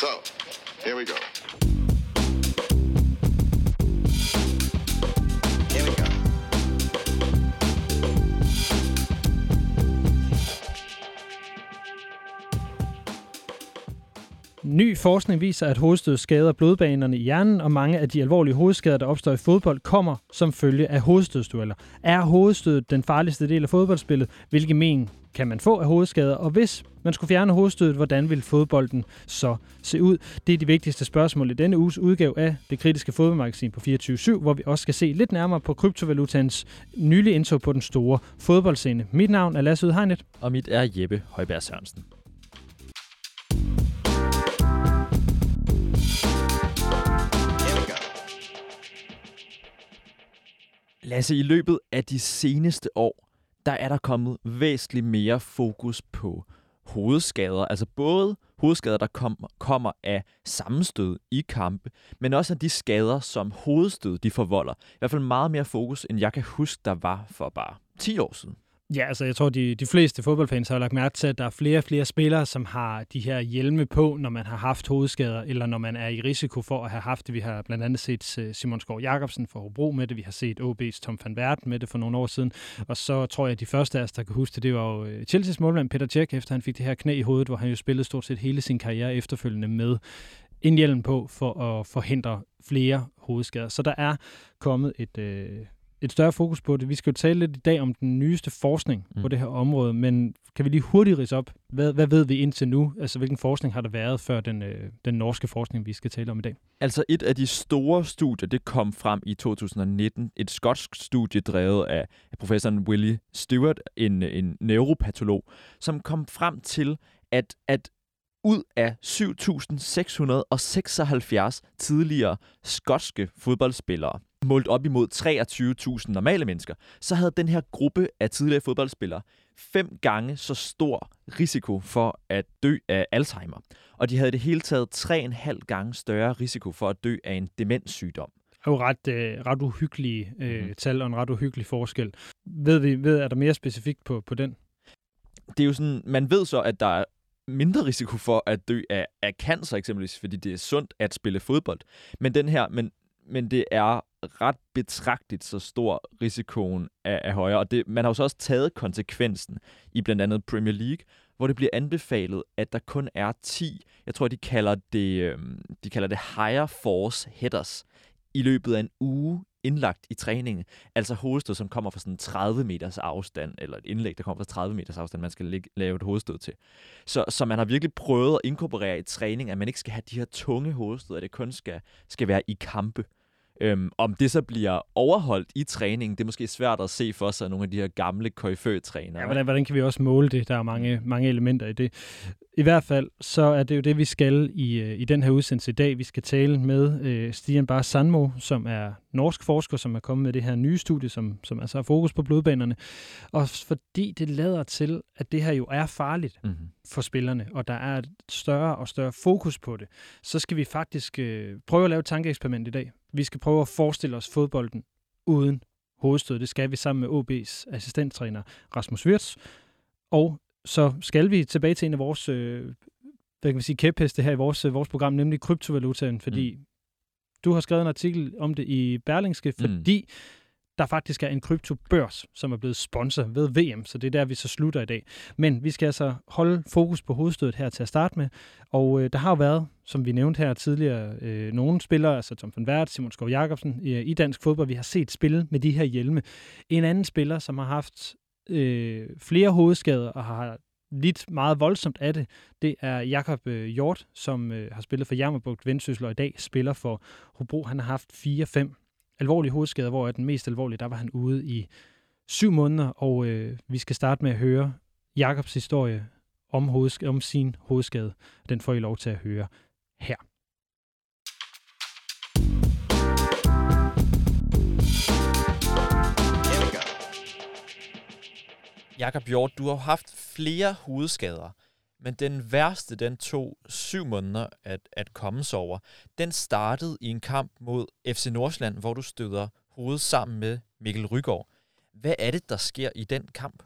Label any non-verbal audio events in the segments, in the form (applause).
So, here we go. Ny forskning viser, at hovedstød skader blodbanerne i hjernen, og mange af de alvorlige hovedskader, der opstår i fodbold, kommer som følge af hovedstødsdueller. Er hovedstødet den farligste del af fodboldspillet? Hvilke men kan man få af hovedskader? Og hvis man skulle fjerne hovedstødet, hvordan vil fodbolden så se ud? Det er de vigtigste spørgsmål i denne uges udgave af det kritiske fodboldmagasin på 24-7, hvor vi også skal se lidt nærmere på kryptovalutans nylige indtog på den store fodboldscene. Mit navn er Lasse Udhegnet. Og mit er Jeppe Højberg Sørensen. Lasse, i løbet af de seneste år, der er der kommet væsentligt mere fokus på hovedskader. Altså både hovedskader, der kom, kommer af sammenstød i kampe, men også af de skader, som hovedstød de forvolder. I hvert fald meget mere fokus, end jeg kan huske, der var for bare 10 år siden. Ja, altså jeg tror, de, de fleste fodboldfans har lagt mærke til, at der er flere og flere spillere, som har de her hjelme på, når man har haft hovedskader, eller når man er i risiko for at have haft det. Vi har blandt andet set øh, Simon Skov Jacobsen for Hobro med det, vi har set OB's Tom van Verden med det for nogle år siden, og så tror jeg, at de første af os, der kan huske det, det var jo øh, Chelsea's målmand Peter Cech, efter han fik det her knæ i hovedet, hvor han jo spillede stort set hele sin karriere efterfølgende med en hjelm på for at forhindre flere hovedskader. Så der er kommet et, øh, et større fokus på det. Vi skal jo tale lidt i dag om den nyeste forskning mm. på det her område, men kan vi lige hurtigt rise op, hvad, hvad ved vi indtil nu? Altså, hvilken forskning har der været før den, øh, den norske forskning, vi skal tale om i dag? Altså et af de store studier, det kom frem i 2019. Et skotsk studie drevet af af professoren Willie Stewart, en, en neuropatolog, som kom frem til, at, at ud af 7.676 tidligere skotske fodboldspillere, målt op imod 23.000 normale mennesker, så havde den her gruppe af tidligere fodboldspillere fem gange så stor risiko for at dø af Alzheimer. Og de havde det hele taget tre en halv gange større risiko for at dø af en demenssygdom. Det er jo ret, øh, ret uhyggelige øh, Mhm. tal og en ret uhyggelig forskel. Ved vi, ved, er der mere specifikt på, på den? Det er jo sådan, man ved så, at der er mindre risiko for at dø af, af cancer eksempelvis, fordi det er sundt at spille fodbold. Men den her, men, men det er ret betragteligt så stor risikoen er, er højere. Og det, man har jo så også taget konsekvensen i blandt andet Premier League, hvor det bliver anbefalet, at der kun er 10, jeg tror, de kalder det, øhm, de kalder det higher force headers, i løbet af en uge indlagt i træningen. Altså hovedstød, som kommer fra sådan 30 meters afstand, eller et indlæg, der kommer fra 30 meters afstand, man skal lave et hovedstød til. Så, så man har virkelig prøvet at inkorporere i træning, at man ikke skal have de her tunge hovedstød, at det kun skal, skal være i kampe. Øhm, om det så bliver overholdt i træningen, det er måske svært at se for sig af nogle af de her gamle KFØ-trænere. Ja, hvordan, hvordan kan vi også måle det? Der er mange, mange elementer i det. I hvert fald, så er det jo det, vi skal i, øh, i den her udsendelse i dag. Vi skal tale med øh, Stian Bar Sandmo, som er norsk forsker, som er kommet med det her nye studie, som, som altså har fokus på blodbanerne. Og fordi det lader til, at det her jo er farligt Mm-hmm. for spillerne, og der er et større og større fokus på det, så skal vi faktisk øh, prøve at lave et tankeeksperiment i dag. Vi skal prøve at forestille os fodbolden uden hovedstød. Det skal vi sammen med OB's assistenttræner Rasmus Wirtz. Og så skal vi tilbage til en af vores øh, hvad kan vi sige, kæpheste her i vores, øh, vores program, nemlig kryptovalutaen, fordi mm. du har skrevet en artikel om det i Berlingske, fordi mm. der faktisk er en kryptobørs, som er blevet sponsor ved VM, så det er der, vi så slutter i dag. Men vi skal altså holde fokus på hovedstødet her til at starte med, og øh, der har jo været, som vi nævnte her tidligere, øh, nogle spillere, altså Tom van Wert, Simon Skov Jacobsen, øh, i dansk fodbold, vi har set spille med de her hjelme. En anden spiller, som har haft øh, flere hovedskader og har lidt meget voldsomt af det, det er Jakob øh, Hjort, som øh, har spillet for Jammerbugt Vendsyssel og i dag spiller for Hobro. Han har haft 4-5 alvorlige hovedskader, hvor den mest alvorlige, der var han ude i syv måneder, og øh, vi skal starte med at høre Jakobs historie om, hovedsk- om sin hovedskade. Den får I lov til at høre her. Jakob Hjort, du har haft flere hovedskader, men den værste, den tog syv måneder at, at komme sig over. Den startede i en kamp mod FC Nordsjælland, hvor du støder hovedet sammen med Mikkel Rygaard. Hvad er det, der sker i den kamp?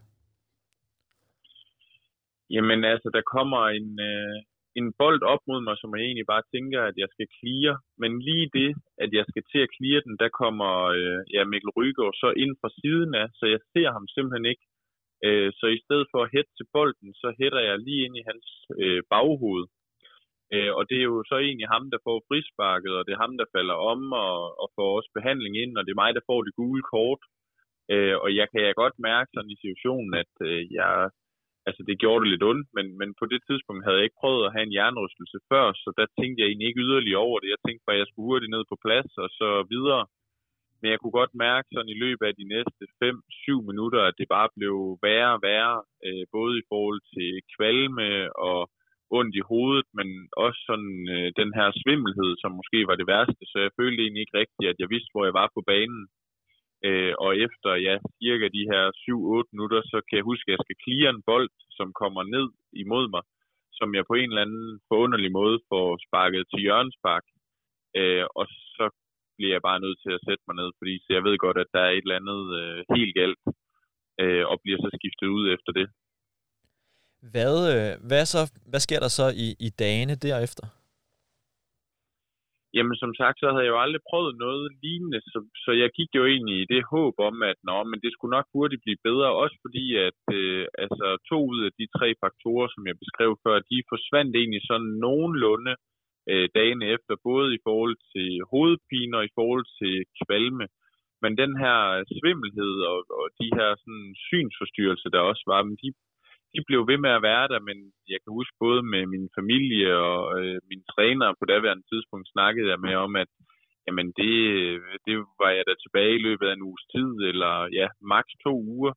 Jamen altså, der kommer en, øh, en bold op mod mig, som jeg egentlig bare tænker, at jeg skal klire. Men lige det, at jeg skal til at klire den, der kommer øh, ja, Mikkel Rygaard så ind fra siden af, så jeg ser ham simpelthen ikke. Øh, så i stedet for at hætte til bolden, så hætter jeg lige ind i hans øh, baghoved. Øh, og det er jo så egentlig ham, der får frisparket, og det er ham, der falder om og, og får også behandling ind, og det er mig, der får det gule kort. Øh, og jeg kan jeg godt mærke sådan i situationen, at øh, jeg, altså det gjorde det lidt ondt, men, men på det tidspunkt havde jeg ikke prøvet at have en jernrystelse før, så der tænkte jeg egentlig ikke yderligere over det. Jeg tænkte bare, at jeg skulle hurtigt ned på plads og så videre. Men jeg kunne godt mærke sådan i løbet af de næste 5-7 minutter, at det bare blev værre og værre, øh, både i forhold til kvalme og ondt i hovedet, men også sådan øh, den her svimmelhed, som måske var det værste. Så jeg følte egentlig ikke rigtigt, at jeg vidste, hvor jeg var på banen. Øh, og efter ja, cirka de her 7-8 minutter, så kan jeg huske, at jeg skal clear en bold, som kommer ned imod mig, som jeg på en eller anden forunderlig måde får sparket til hjørnspark. Øh, og bliver jeg bare nødt til at sætte mig ned, fordi så jeg ved godt, at der er et eller andet øh, helt galt, øh, og bliver så skiftet ud efter det. Hvad, øh, hvad, så, hvad sker der så i, i dagene derefter? Jamen som sagt, så havde jeg jo aldrig prøvet noget lignende, så, så jeg gik jo egentlig i det håb om, at nå, men det skulle nok hurtigt blive bedre, også fordi at øh, altså, to ud af de tre faktorer, som jeg beskrev før, de forsvandt egentlig sådan nogenlunde øh, Øh, dagen efter, både i forhold til hovedpine og i forhold til kvalme. Men den her svimmelhed og, og de her sådan, synsforstyrrelser, der også var, men de de blev ved med at være der, men jeg kan huske både med min familie og øh, mine trænere på daværende tidspunkt snakkede jeg med om, at jamen det, det var jeg da tilbage i løbet af en uges tid, eller ja, maks to uger.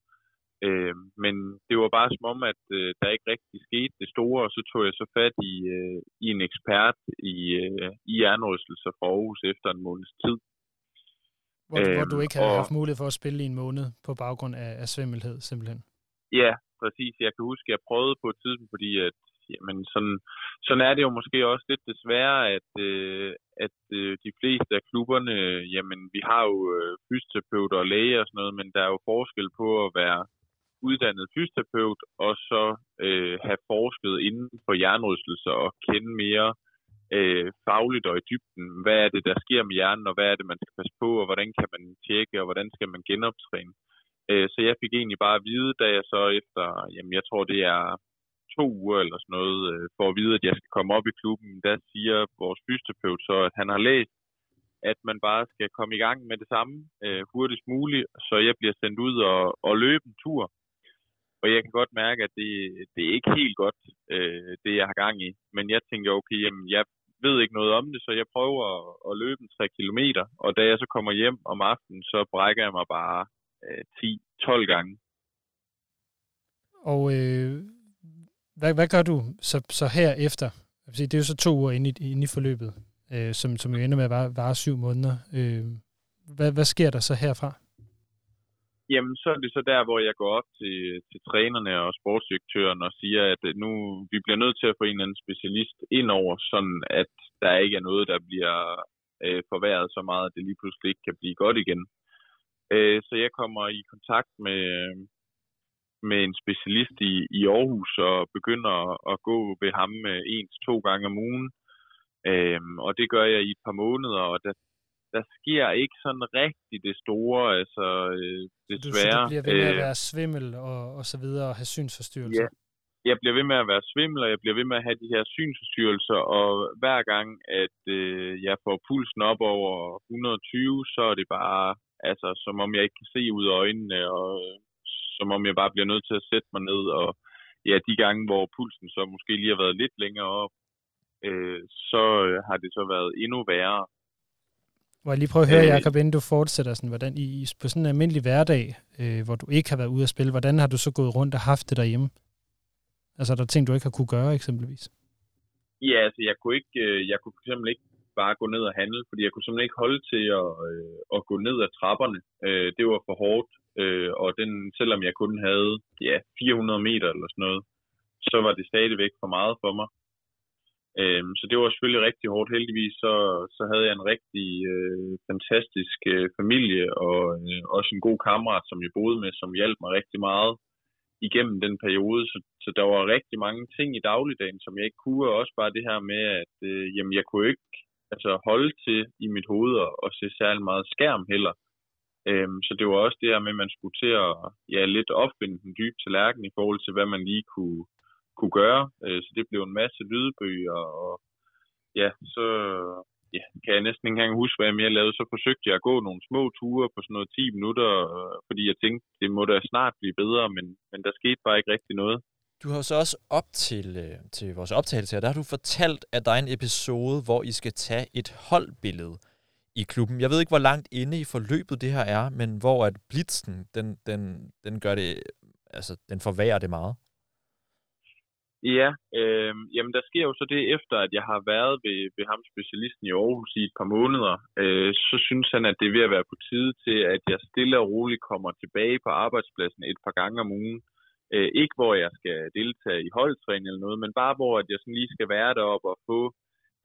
Øh, men det var bare som om, at øh, der ikke rigtig skete det store, og så tog jeg så fat i, øh, i en ekspert i, øh, i jernrystelser for Aarhus efter en måneds tid. Hvor, øh, hvor du ikke havde og, haft mulighed for at spille i en måned på baggrund af, af svimmelhed, simpelthen? Ja, præcis. Jeg kan huske, at jeg prøvede på et tidspunkt, fordi at, jamen, sådan, sådan er det jo måske også lidt desværre, at, øh, at øh, de fleste af klubberne, jamen vi har jo øh, fysioterapeuter og læger og sådan noget, men der er jo forskel på at være uddannet fysioterapeut og så øh, have forsket inden for hjernerystelser og kende mere øh, fagligt og i dybden, hvad er det, der sker med hjernen, og hvad er det, man skal passe på, og hvordan kan man tjekke, og hvordan skal man genoptræne. Øh, så jeg fik egentlig bare at vide, da jeg så efter, jamen jeg tror det er to uger eller sådan noget, øh, for at vide, at jeg skal komme op i klubben, der siger vores fysioterapeut så, at han har læst, at man bare skal komme i gang med det samme øh, hurtigst muligt, så jeg bliver sendt ud og, og løbe en tur. Og jeg kan godt mærke, at det, det er ikke helt godt, øh, det jeg har gang i. Men jeg tænker, okay, jamen, jeg ved ikke noget om det, så jeg prøver at, at løbe en 3 km. Og da jeg så kommer hjem om aftenen, så brækker jeg mig bare øh, 10-12 gange. Og øh, hvad, hvad gør du så, så herefter? Det er jo så to uger inde i, inde i forløbet, øh, som, som jo ender med at vare, vare syv måneder. Øh, hvad, hvad sker der så herfra? Jamen, så er det så der, hvor jeg går op til, til trænerne og sportsdirektøren og siger, at øh, nu vi bliver nødt til at få en eller anden specialist ind over, sådan at der ikke er noget, der bliver øh, forværret så meget, at det lige pludselig ikke kan blive godt igen. Øh, så jeg kommer i kontakt med, med en specialist i, i Aarhus og begynder at gå ved ham øh, en til to gange om ugen. Øhm, og det gør jeg i et par måneder, og der, der sker ikke sådan rigtig det store, altså øh, desværre. Du, du bliver ved med at være svimmel og, og så videre og have synsforstyrrelser? Ja, jeg bliver ved med at være svimmel, og jeg bliver ved med at have de her synsforstyrrelser, og hver gang, at øh, jeg får pulsen op over 120, så er det bare Altså, som om jeg ikke kan se ud af øjnene, og øh, som om jeg bare bliver nødt til at sætte mig ned. Og ja, de gange, hvor pulsen så måske lige har været lidt længere op, øh, så øh, har det så været endnu værre. Må jeg lige prøve at høre, øh, Jacob, inden du fortsætter, sådan, hvordan i, på sådan en almindelig hverdag, øh, hvor du ikke har været ude at spille, hvordan har du så gået rundt og haft det derhjemme? Altså, er der ting, du ikke har kunne gøre, eksempelvis? Ja, altså, jeg kunne, ikke, øh, jeg kunne for eksempel ikke bare gå ned og handle, fordi jeg kunne simpelthen ikke holde til at, øh, at gå ned ad trapperne. Øh, det var for hårdt, øh, og den, selvom jeg kun havde ja, 400 meter eller sådan noget, så var det stadigvæk for meget for mig. Øh, så det var selvfølgelig rigtig hårdt. Heldigvis så, så havde jeg en rigtig øh, fantastisk øh, familie og øh, også en god kammerat, som jeg boede med, som hjalp mig rigtig meget igennem den periode. Så, så der var rigtig mange ting i dagligdagen, som jeg ikke kunne, og også bare det her med, at øh, jamen, jeg kunne ikke altså, holde til i mit hoved og, og se særlig meget skærm heller. Øhm, så det var også det her med, at man skulle til at ja, lidt opfinde den dybe tallerken i forhold til, hvad man lige kunne, kunne gøre. Øh, så det blev en masse lydbøger, og ja, så ja, kan jeg næsten ikke engang huske, hvad jeg mere lavede. Så forsøgte jeg at gå nogle små ture på sådan noget 10 minutter, øh, fordi jeg tænkte, det må da snart blive bedre, men, men der skete bare ikke rigtig noget. Du har så også op til, øh, til vores optagelse her, der har du fortalt, at der er en episode, hvor I skal tage et holdbillede i klubben. Jeg ved ikke, hvor langt inde i forløbet det her er, men hvor at blitzen, den, den, den gør det, altså den forværrer det meget. Ja, øh, jamen der sker jo så det efter, at jeg har været ved, ved ham specialisten i Aarhus i et par måneder, øh, så synes han, at det er ved at være på tide til, at jeg stille og roligt kommer tilbage på arbejdspladsen et par gange om ugen. Øh, ikke hvor jeg skal deltage i holdtræning eller noget, men bare hvor at jeg sådan lige skal være deroppe og få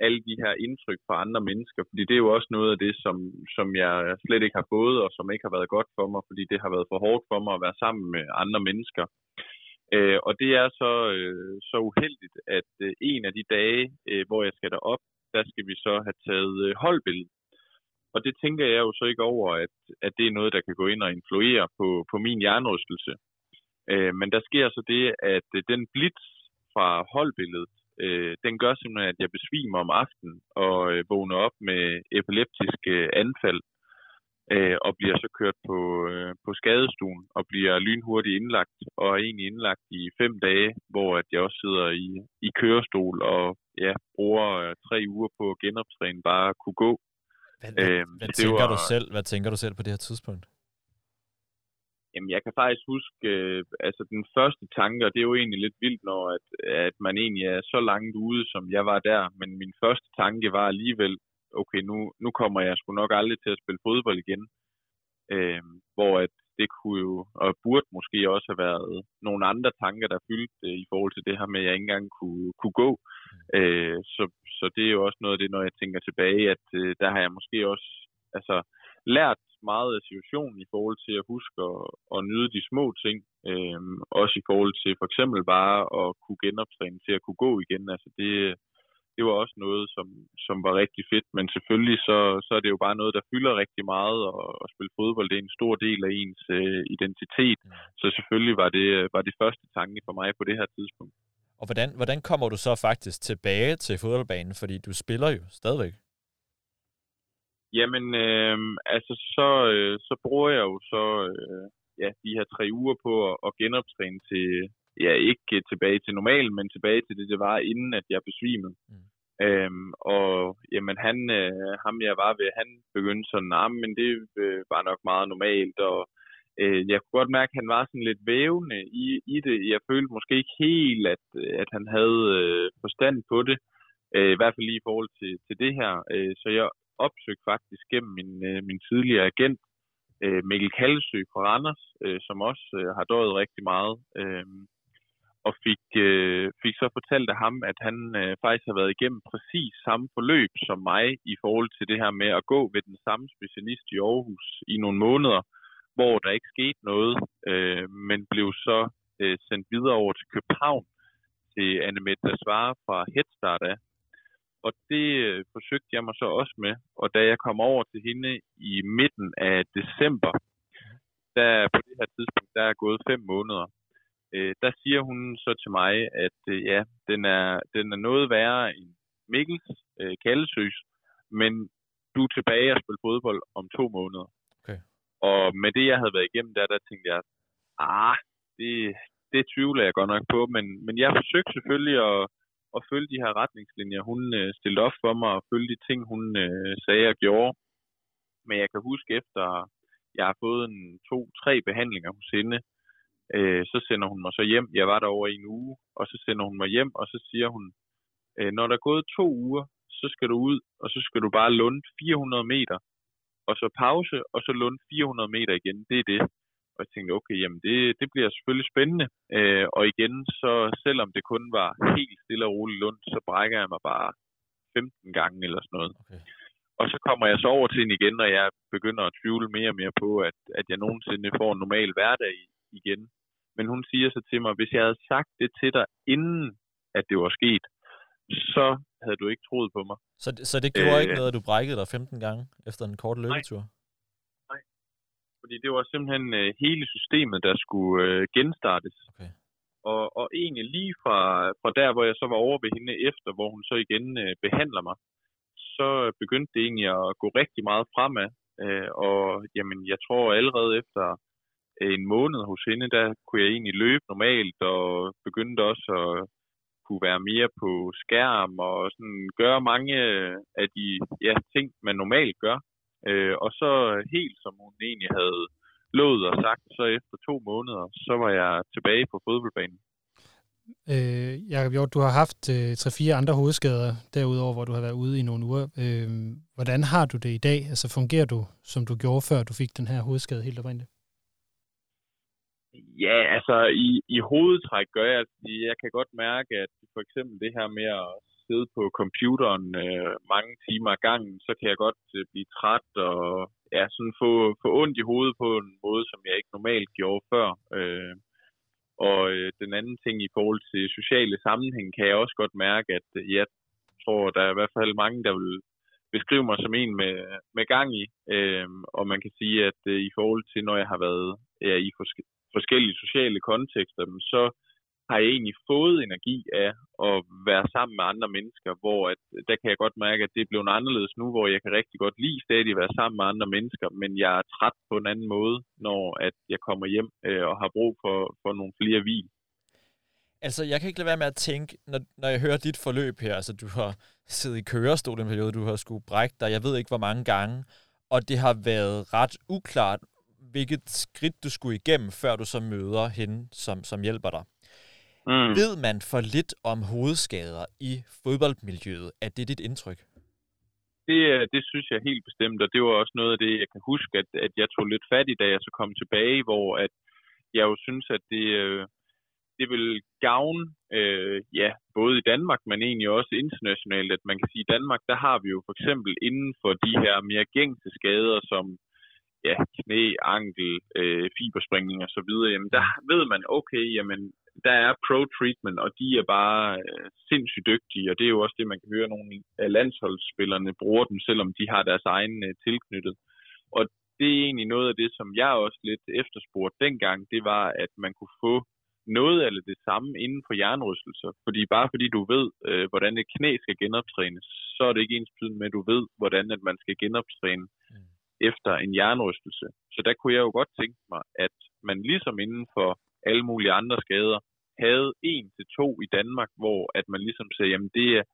alle de her indtryk fra andre mennesker, fordi det er jo også noget af det, som, som jeg slet ikke har fået, og som ikke har været godt for mig, fordi det har været for hårdt for mig at være sammen med andre mennesker. Øh, og det er så, øh, så uheldigt, at øh, en af de dage, øh, hvor jeg skal derop, der skal vi så have taget øh, holdbillede. Og det tænker jeg jo så ikke over, at, at det er noget, der kan gå ind og influere på, på min hjernerystelse. Øh, men der sker så det, at øh, den blitz fra holdbilledet, øh, den gør simpelthen, at jeg besvimer om aftenen og øh, vågner op med epileptiske øh, anfald øh, og bliver så kørt på, øh, på skadestuen og bliver lynhurtigt indlagt og er egentlig indlagt i fem dage, hvor at jeg også sidder i, i kørestol og ja, bruger øh, tre uger på at genoptræne bare at kunne gå. Hvad, hvad, Øhm, hvad, tænker var- du selv, hvad tænker du selv på det her tidspunkt? Jamen, jeg kan faktisk huske, øh, altså den første tanke, og det er jo egentlig lidt vildt, når at, at man egentlig er så langt ude, som jeg var der, men min første tanke var alligevel, okay, nu, nu kommer jeg sgu nok aldrig til at spille fodbold igen. Øh, hvor at det kunne jo, og burde måske også have været nogle andre tanker, der fyldte øh, i forhold til det her med, at jeg ikke engang kunne, kunne gå. Øh, så, så det er jo også noget af det, når jeg tænker tilbage, at øh, der har jeg måske også altså, lært meget af situationen i forhold til at huske at, at nyde de små ting. Øh, også i forhold til for eksempel bare at kunne genoptræne til at kunne gå igen. Altså det, det var også noget, som, som var rigtig fedt. Men selvfølgelig så, så er det jo bare noget, der fylder rigtig meget, og at spille fodbold, det er en stor del af ens øh, identitet. Mm. Så selvfølgelig var det, var det første tanke for mig på det her tidspunkt. Og hvordan, hvordan kommer du så faktisk tilbage til fodboldbanen? Fordi du spiller jo stadigvæk. Jamen, øh, altså så, øh, så bruger jeg jo så øh, ja, de her tre uger på at, at genoptræne til, ja, ikke tilbage til normalen, men tilbage til det, det var, inden at jeg besvimede. Mm. Øhm, og jamen, han, øh, ham jeg var ved, han begyndte sådan, nah, men det øh, var nok meget normalt, og øh, jeg kunne godt mærke, at han var sådan lidt vævende i, i det. Jeg følte måske ikke helt, at, at han havde øh, forstand på det, øh, i hvert fald lige i forhold til, til det her. Øh, så jeg opsøgte faktisk gennem min, øh, min tidligere agent, øh, Mikkel Kallesø fra Randers, øh, som også øh, har døjet rigtig meget, øh, og fik, øh, fik så fortalt af ham, at han øh, faktisk har været igennem præcis samme forløb som mig i forhold til det her med at gå ved den samme specialist i Aarhus i nogle måneder, hvor der ikke skete noget, øh, men blev så øh, sendt videre over til København til Annemette Svare fra Headstart af, og det øh, forsøgte jeg mig så også med. Og da jeg kom over til hende i midten af december, der på det her tidspunkt, der er gået fem måneder, øh, der siger hun så til mig, at øh, ja, den er, den er noget værre end Mikkels øh, kaldesøs, men du er tilbage og spille fodbold om to måneder. Okay. Og med det, jeg havde været igennem der, der tænkte jeg, ah, det, det tvivler jeg godt nok på, men, men jeg forsøgte selvfølgelig at, at følge de her retningslinjer, hun øh, stillede op for mig, og følge de ting, hun øh, sagde og gjorde. Men jeg kan huske efter, jeg har fået en to-tre behandlinger hos hende, øh, så sender hun mig så hjem. Jeg var der over en uge, og så sender hun mig hjem, og så siger hun, øh, når der er gået to uger, så skal du ud, og så skal du bare lunde 400 meter, og så pause, og så lunde 400 meter igen. Det er det. Og jeg tænkte, okay, jamen det, det bliver selvfølgelig spændende. Øh, og igen, så selvom det kun var helt stille og roligt lund, så brækker jeg mig bare 15 gange eller sådan noget. Okay. Og så kommer jeg så over til hende igen, og jeg begynder at tvivle mere og mere på, at, at jeg nogensinde får en normal hverdag igen. Men hun siger så til mig, hvis jeg havde sagt det til dig, inden at det var sket, så havde du ikke troet på mig. Så, så det gjorde Øh, ikke noget, at du brækkede dig 15 gange efter en kort løbetur? Fordi det var simpelthen øh, hele systemet, der skulle øh, genstartes. Okay. Og, og egentlig lige fra, fra der, hvor jeg så var over ved hende efter, hvor hun så igen øh, behandler mig, så begyndte det egentlig at gå rigtig meget fremad. Øh, og jamen, jeg tror allerede efter en måned hos hende, der kunne jeg egentlig løbe normalt, og begyndte også at kunne være mere på skærm, og sådan gøre mange af de ja, ting, man normalt gør. Øh, og så helt som hun egentlig havde lovet og sagt, så efter to måneder, så var jeg tilbage på fodboldbanen. Øh, Jakob Hjort, du har haft øh, 3-4 andre hovedskader derudover, hvor du har været ude i nogle uger. Øh, hvordan har du det i dag? Altså fungerer du, som du gjorde før du fik den her hovedskade helt oprindeligt? Ja, altså i, i hovedtræk gør jeg, at jeg kan godt mærke, at for eksempel det her med at sidde på computeren øh, mange timer ad gangen, så kan jeg godt øh, blive træt og ja, sådan få, få ondt i hovedet på en måde, som jeg ikke normalt gjorde før. Øh, og øh, den anden ting i forhold til sociale sammenhæng, kan jeg også godt mærke, at øh, jeg tror, der er i hvert fald mange, der vil beskrive mig som en med, med gang i. Øh, og man kan sige, at øh, i forhold til, når jeg har været ja, i forske- forskellige sociale kontekster, så har jeg egentlig fået energi af at være sammen med andre mennesker, hvor at, der kan jeg godt mærke, at det er blevet anderledes nu, hvor jeg kan rigtig godt lide stadig at være sammen med andre mennesker, men jeg er træt på en anden måde, når at jeg kommer hjem øh, og har brug for, for nogle flere hvil. Altså, jeg kan ikke lade være med at tænke, når, når jeg hører dit forløb her, altså du har siddet i kørestol en periode, du har skulle brække dig, jeg ved ikke hvor mange gange, og det har været ret uklart, hvilket skridt du skulle igennem, før du så møder hende, som, som hjælper dig. Mm. Ved man for lidt om hovedskader i fodboldmiljøet? Er det dit indtryk? Det, øh, det synes jeg helt bestemt, og det var også noget af det, jeg kan huske, at, at jeg tog lidt fat i, da jeg så kom tilbage, hvor at jeg jo synes, at det, øh, det vil gavne, øh, ja, både i Danmark, men egentlig også internationalt, at man kan sige, at i Danmark, der har vi jo for eksempel inden for de her mere gængse skader, som ja, knæ, ankel, øh, fiberspringning og så videre, jamen der ved man, okay, jamen der er pro-treatment, og de er bare øh, sindssygt dygtige, og det er jo også det, man kan høre, nogle af landsholdsspillerne bruger dem, selvom de har deres egen øh, tilknyttet. Og det er egentlig noget af det, som jeg også lidt efterspurgte dengang, det var, at man kunne få noget af det samme inden for hjernerystelser. Fordi bare fordi du ved, øh, hvordan et knæ skal genoptrænes, så er det ikke ens med, at du ved, hvordan at man skal genoptræne efter en hjernerystelse. Så der kunne jeg jo godt tænke mig, at man ligesom inden for alle mulige andre skader, havde en til to i Danmark, hvor at man ligesom sagde, jamen det er,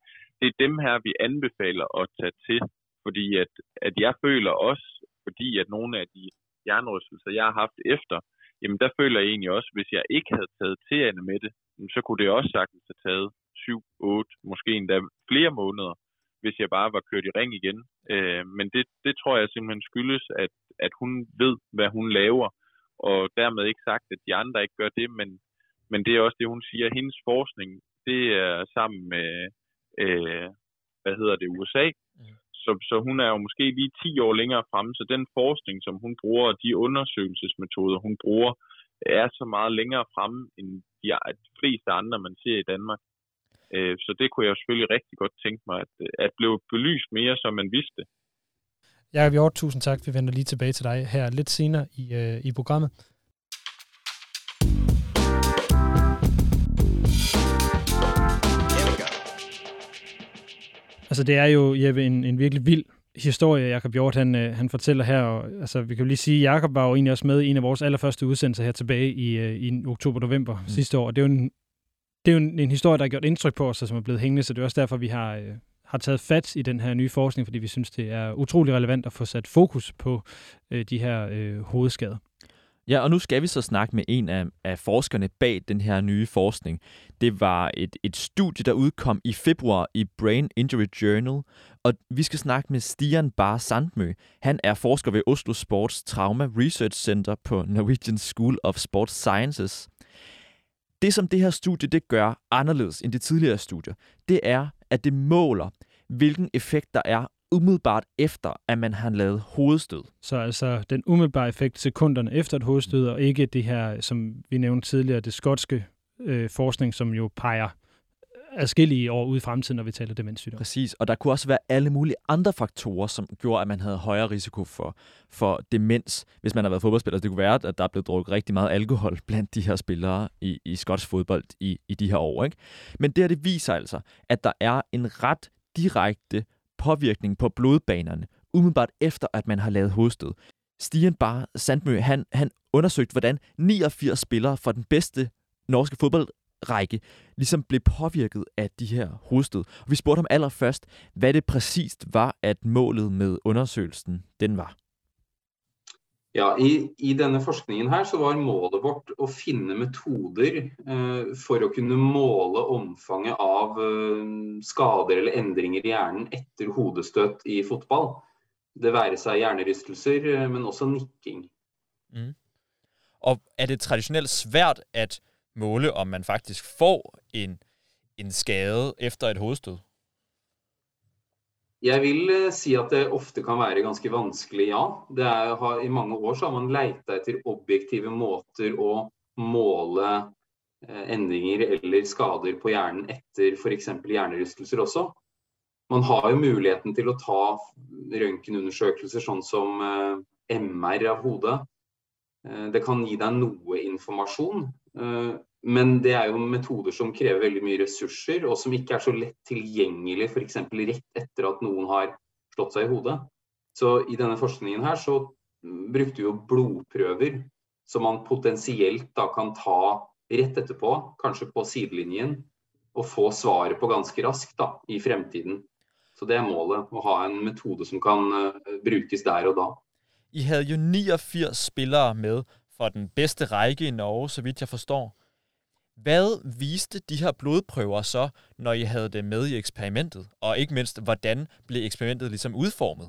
det er dem her, vi anbefaler at tage til. Fordi at, at jeg føler også, fordi at nogle af de hjernerystelser, jeg har haft efter, jamen der føler jeg egentlig også, hvis jeg ikke havde taget til Anne med det, så kunne det også sagtens have taget 7, 8, måske endda flere måneder, hvis jeg bare var kørt i ring igen. Øh, men det, det tror jeg simpelthen skyldes, at, at hun ved, hvad hun laver, og dermed ikke sagt, at de andre ikke gør det, men, men det er også det, hun siger. Hendes forskning, det er sammen med, øh, hvad hedder det, USA. Mm. Så, så hun er jo måske lige 10 år længere fremme, så den forskning, som hun bruger, og de undersøgelsesmetoder, hun bruger, er så meget længere fremme end de, de fleste andre, man ser i Danmark. Øh, så det kunne jeg selvfølgelig rigtig godt tænke mig, at, at blev belyst mere, så man vidste. Jakob Hjort, tusind tak. Vi vender lige tilbage til dig her lidt senere i, øh, i programmet. Altså, det er jo, Jeppe, en, en virkelig vild historie, Jakob Hjort, han, øh, han fortæller her. Og, altså, vi kan jo lige sige, at Jakob var jo egentlig også med i en af vores allerførste udsendelser her tilbage i, øh, i oktober-november mm. sidste år. Og det er jo, en, det er jo en, en historie, der har gjort indtryk på os, og som er blevet hængende, så det er også derfor, vi har, øh, har taget fat i den her nye forskning, fordi vi synes, det er utrolig relevant at få sat fokus på øh, de her øh, hovedskader. Ja, og nu skal vi så snakke med en af, af forskerne bag den her nye forskning. Det var et, et studie, der udkom i februar i Brain Injury Journal, og vi skal snakke med Stian Bar Sandmø. Han er forsker ved Oslo Sports Trauma Research Center på Norwegian School of Sports Sciences. Det, som det her studie det gør anderledes end det tidligere studier, det er, at det måler, hvilken effekt der er umiddelbart efter, at man har lavet hovedstød. Så altså den umiddelbare effekt sekunderne efter et hovedstød, og ikke det her, som vi nævnte tidligere, det skotske øh, forskning, som jo peger adskillige år ude i fremtiden, når vi taler demenssygdom. Præcis, og der kunne også være alle mulige andre faktorer, som gjorde, at man havde højere risiko for, for demens, hvis man har været fodboldspiller. Det kunne være, at der er blevet drukket rigtig meget alkohol (laughs) blandt de her spillere i, i skotsk fodbold i, i de her år. Ikke? Men det her, det viser altså, at der er en ret direkte påvirkning på blodbanerne, umiddelbart efter, at man har lavet hovedstød. Stian Bar Sandmø, han, han undersøgte, hvordan 89 spillere fra den bedste norske fodbold fodboldrække ligesom blev påvirket af de her hovedstød. Og vi spurgte ham allerførst, hvad det præcist var, at målet med undersøgelsen den var. Ja, i, I denne forskningen her så var målet vårt å finne metoder eh, for å kunne måle omfanget av eh, skader eller endringer i hjernen etter hodestøt i fotball. Det være seg hjernerystelser, eh, men også nikking. Og er det traditionelt svært at måle, om man faktisk får en, en skade efter et hovedstød? Jeg vil eh, si at det ofte kan være ganske vanskelig, ja. Det er, har, I mange år så har man leita etter objektive måter å måle eh, endringer eller skader på hjernen etter f.eks. hjernerystelser også. Man har jo muligheten til å ta røntgenundersøkelser sånn som eh, MR av hodet. Eh, det kan gi deg noe informasjon. Eh, men det er jo metoder som krever veldig mye ressurser, og som ikke er så lett tilgjengelig f.eks. rett etter at noen har slått seg i hodet. Så i denne forskningen her så brukte vi jo blodprøver som man potensielt da kan ta rett etterpå, kanskje på sidelinjen, og få svaret på ganske raskt da, i fremtiden. Så det er målet, å ha en metode som kan eh, brukes der og da. I havde jo 89 spillere med fra den bedste række i Norge, så vidt jeg forstår. Hvad viste de her blodprøver så, når I havde det med i eksperimentet? Og ikke mindst, hvordan blev eksperimentet ligesom udformet?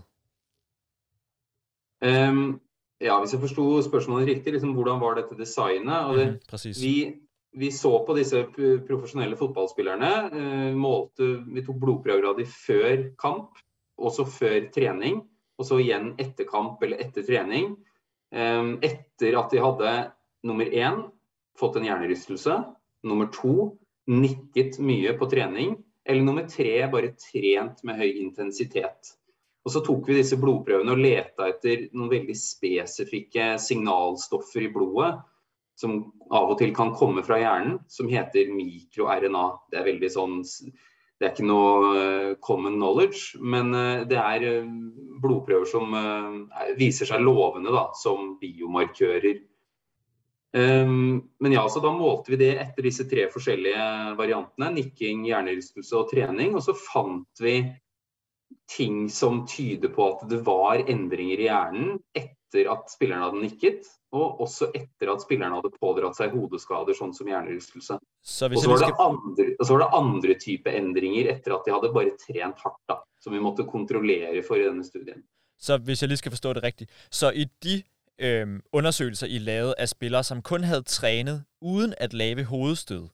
Ehm, ja, hvis jeg forsto spørsmålet riktig, liksom, hvordan var dette designet? Og det, Mhm, præcis. vi, vi så på disse profesjonelle fotballspillerne. Eh, målte, vi tok blodprøver av de før kamp, også før trening. Og så igjen etter kamp eller etter trening. Eh, etter at de hadde nummer én fått en hjernerystelse, nummer to nikket mye på trening, eller nummer tre bare trent med høy intensitet. Og så tok vi disse blodprøvene og leta etter noen veldig spesifikke signalstoffer i blodet som av og til kan komme fra hjernen, som heter mikro-RNA. Det er veldig sånn Det er ikke noe eh, common knowledge, men eh, det er eh, blodprøver som viser seg lovende da, som biomarkører. Um, men ja, så da målte vi det etter disse tre forskjellige variantene. Nikking, hjernerystelse og trening. Og så fant vi ting som tyder på at det var endringer i hjernen etter at spilleren hadde nikket, og også etter at spilleren hadde pådratt seg hodeskader, sånn som hjernerystelse. Så Og så var, andre, så var det andre type endringer etter at de hadde bare trent hardt, da, som vi måtte kontrollere for i denne studien. Så hvis jeg lige skal forstå det rigtigt. Så i de øhm, undersøgelser, I lavede af spillere, som kun havde trænet uden at lave hovedstød,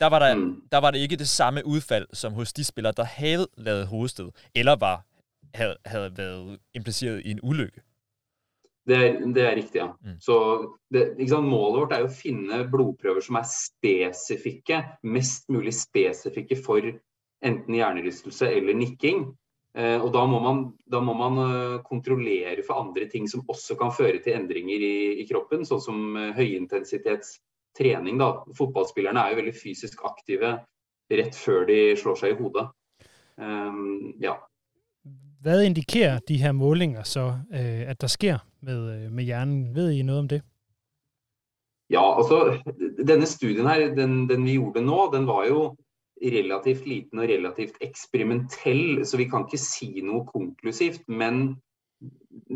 der var, der, Mm. der var det ikke det samme udfald, som hos de spillere, der havde lavet hovedstød, eller var, havde, havde været impliceret i en ulykke. Det er, det er riktig, ja. Mm. Så det, ikke sant, Målet vårt er jo å finne blodprøver som er spesifikke, mest mulig spesifikke for enten hjernerystelse eller nikking. Eh, og da må man, da må man eh, kontrollere for andre ting som også kan føre til endringer i, i kroppen, sånn som eh, høyintensitetstrening. Da. Fotballspillerne er jo veldig fysisk aktive rett før de slår seg i hodet. Um, ja. Hvad indikerer de her målinger så, øh, at der sker med, øh, med hjernen? Ved I noget om det? Ja, altså denne studien her, den, den vi gjorde nå, den var jo relativt liten og relativt eksperimentell, så vi kan ikke si noe konklusivt. Men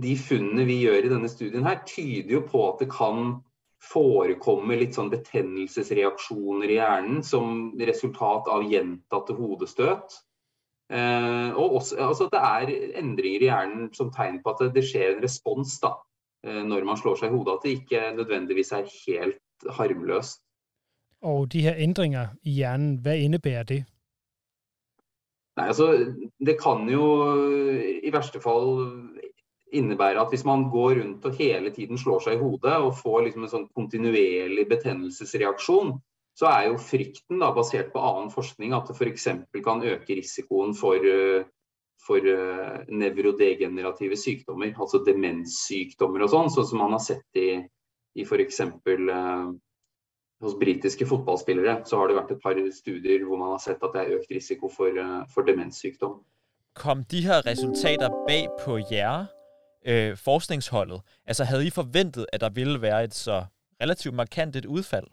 de funnene vi gjør i denne studien her, tyder jo på at det kan forekomme litt sånn betennelsesreaksjoner i hjernen som resultat av gjentatte hodestøt. Eh, og også altså at det er endringer i hjernen som tegn på at det, det skjer en respons da, eh, når man slår seg i hodet. At det ikke nødvendigvis er helt harmløst. Og de her ændringer i hjernen, hvad indebærer det? Nej, altså, Det kan jo øh, i værste fall innebære at hvis man går rundt og hele tiden slår seg i hodet og får liksom en sånn kontinuerlig betennelsesreaksjon, så er jo frykten da, basert på annen forskning at det f.eks. kan øke risikoen for, øh, for uh, nevrodegenerative sykdommer, altså demenssykdommer og sånn, sånn som man har sett i, i f.eks. Uh, hos britiske fotballspillere så har det vært et par studier hvor man har sett at det er økt risiko for, uh, for demenssykdom. Kom de her resultater bag på jer, øh, forskningsholdet? Altså havde I forventet, at der ville være et så relativt markant et udfald?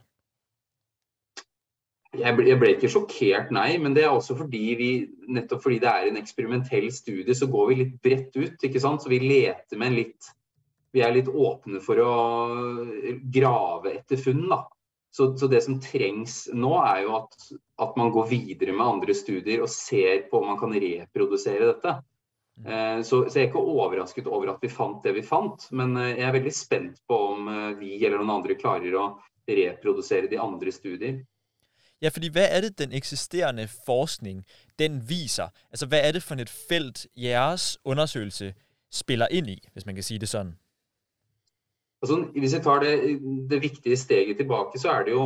Jeg ble, jeg ble, ikke sjokkert, nei. Men det er også fordi vi, nettopp fordi det er en eksperimentell studie, så går vi litt bredt ut. ikke sant? Så vi leter med en litt Vi er litt åpne for å grave etter funn, da. Så, så det som trengs nå, er jo at, at, man går videre med andre studier og ser på om man kan reprodusere dette. Mm. Eh, så, så, jeg er ikke overrasket over at vi fant det vi fant, men eh, jeg er veldig spent på om eh, vi eller noen andre klarer å reprodusere de andre studier. Ja, fordi hvad er det, den eksisterende forskning, den viser? Altså, hvad er det for et felt, jeres undersøgelse spiller ind i, hvis man kan sige det sådan? Altså, hvis jeg tager det, det vigtige steget tilbake, så er det jo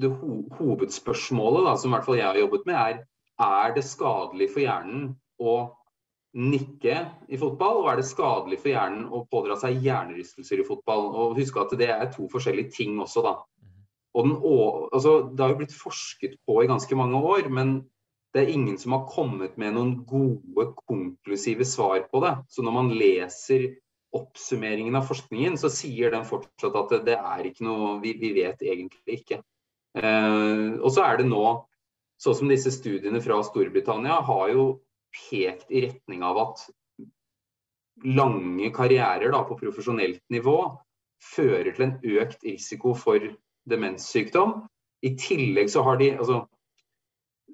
det ho hovedspørsmålet da, som i hvert fall jeg har jobbet med, er er det skadelig for hjernen å nikke i fotball, og er det skadelig for hjernen å pådra seg hjernerystelser i fotball? Og husk at det er to forskjellige ting også, da. Og den, altså, det har jo blitt forsket på i ganske mange år, men det er ingen som har kommet med noen gode, konklusive svar på det. Så når man leser oppsummeringen av forskningen, så sier den fortsatt at det, er ikke noe vi, vi vet egentlig ikke. Eh, og så er det nå, sånn som disse studiene fra Storbritannia har jo pekt i retning av at lange karrierer da, på profesjonelt nivå fører til en økt risiko for demenssykdom. I tillegg så har de altså,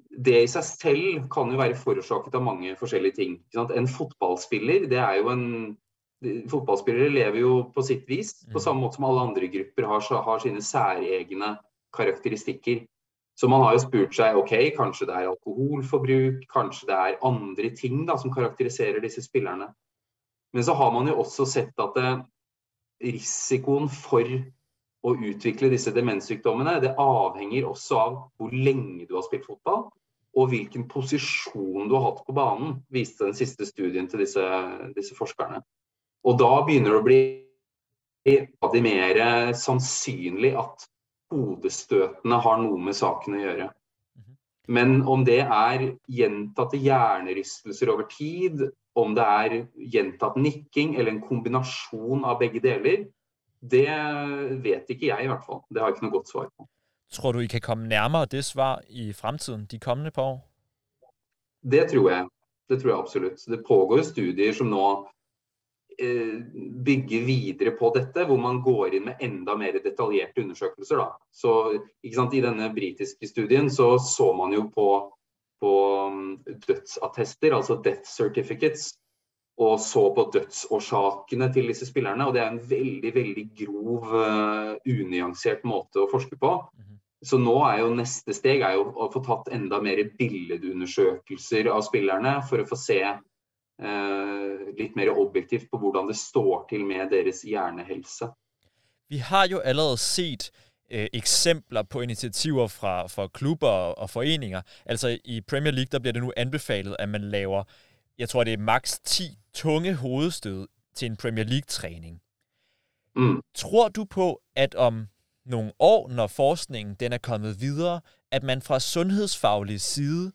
Det i seg selv kan jo være forårsaket av mange forskjellige ting. En fotballspiller, det er jo en Fotballspillere lever jo på sitt vis, på mm. samme måte som alle andre grupper har, har sine særegne karakteristikker. Så man har jo spurt seg ok, kanskje det er alkoholforbruk, kanskje det er andre ting da, som karakteriserer disse spillerne. Men så har man jo også sett at det, risikoen for å utvikle disse demenssykdommene, det avhenger også av hvor lenge du har spilt fotball, og hvilken posisjon du har hatt på banen, viste den siste studien til disse, disse forskerne. Og da begynner det å bli stadig mer sannsynlig at hodestøtene har noe med saken å gjøre. Mhm. Men om det er gjentatte hjernerystelser over tid, om det er gjentatt nikking eller en kombinasjon av begge deler, det vet ikke jeg i hvert fall. Det har jeg ikke noe godt svar på. Tror du I kan komme nærmere det svar i fremtiden, de kommende par år? Det tror jeg. Det tror jeg absolutt. Det pågår studier som nå eh, bygger videre på dette, hvor man går inn med enda mer detaljerte undersøkelser. Da. Så, I denne britiske studien så, så man jo på, på mm, dødsattester, altså death certificates, og så på dødsårsakene til disse spillerne. Og det er en veldig veldig grov, uh, unyansert måte å forske på. Mhm. Så nå er jo neste steg er jo å få tatt enda mer billedundersøkelser av spillerne for å få se litt mer objektivt på hvordan det står til med deres hjernehelse. Vi har jo allerede sett øh, eksempler på initiativer fra, fra klubber og foreninger. Altså i Premier League der blir det nå anbefalet at man laver jeg tror det er maks 10 tunge hovedstød til en Premier League-træning. Mm. Tror du på, at om nogle år, når forskningen den er kommet videre, at man fra sundhedsfaglig side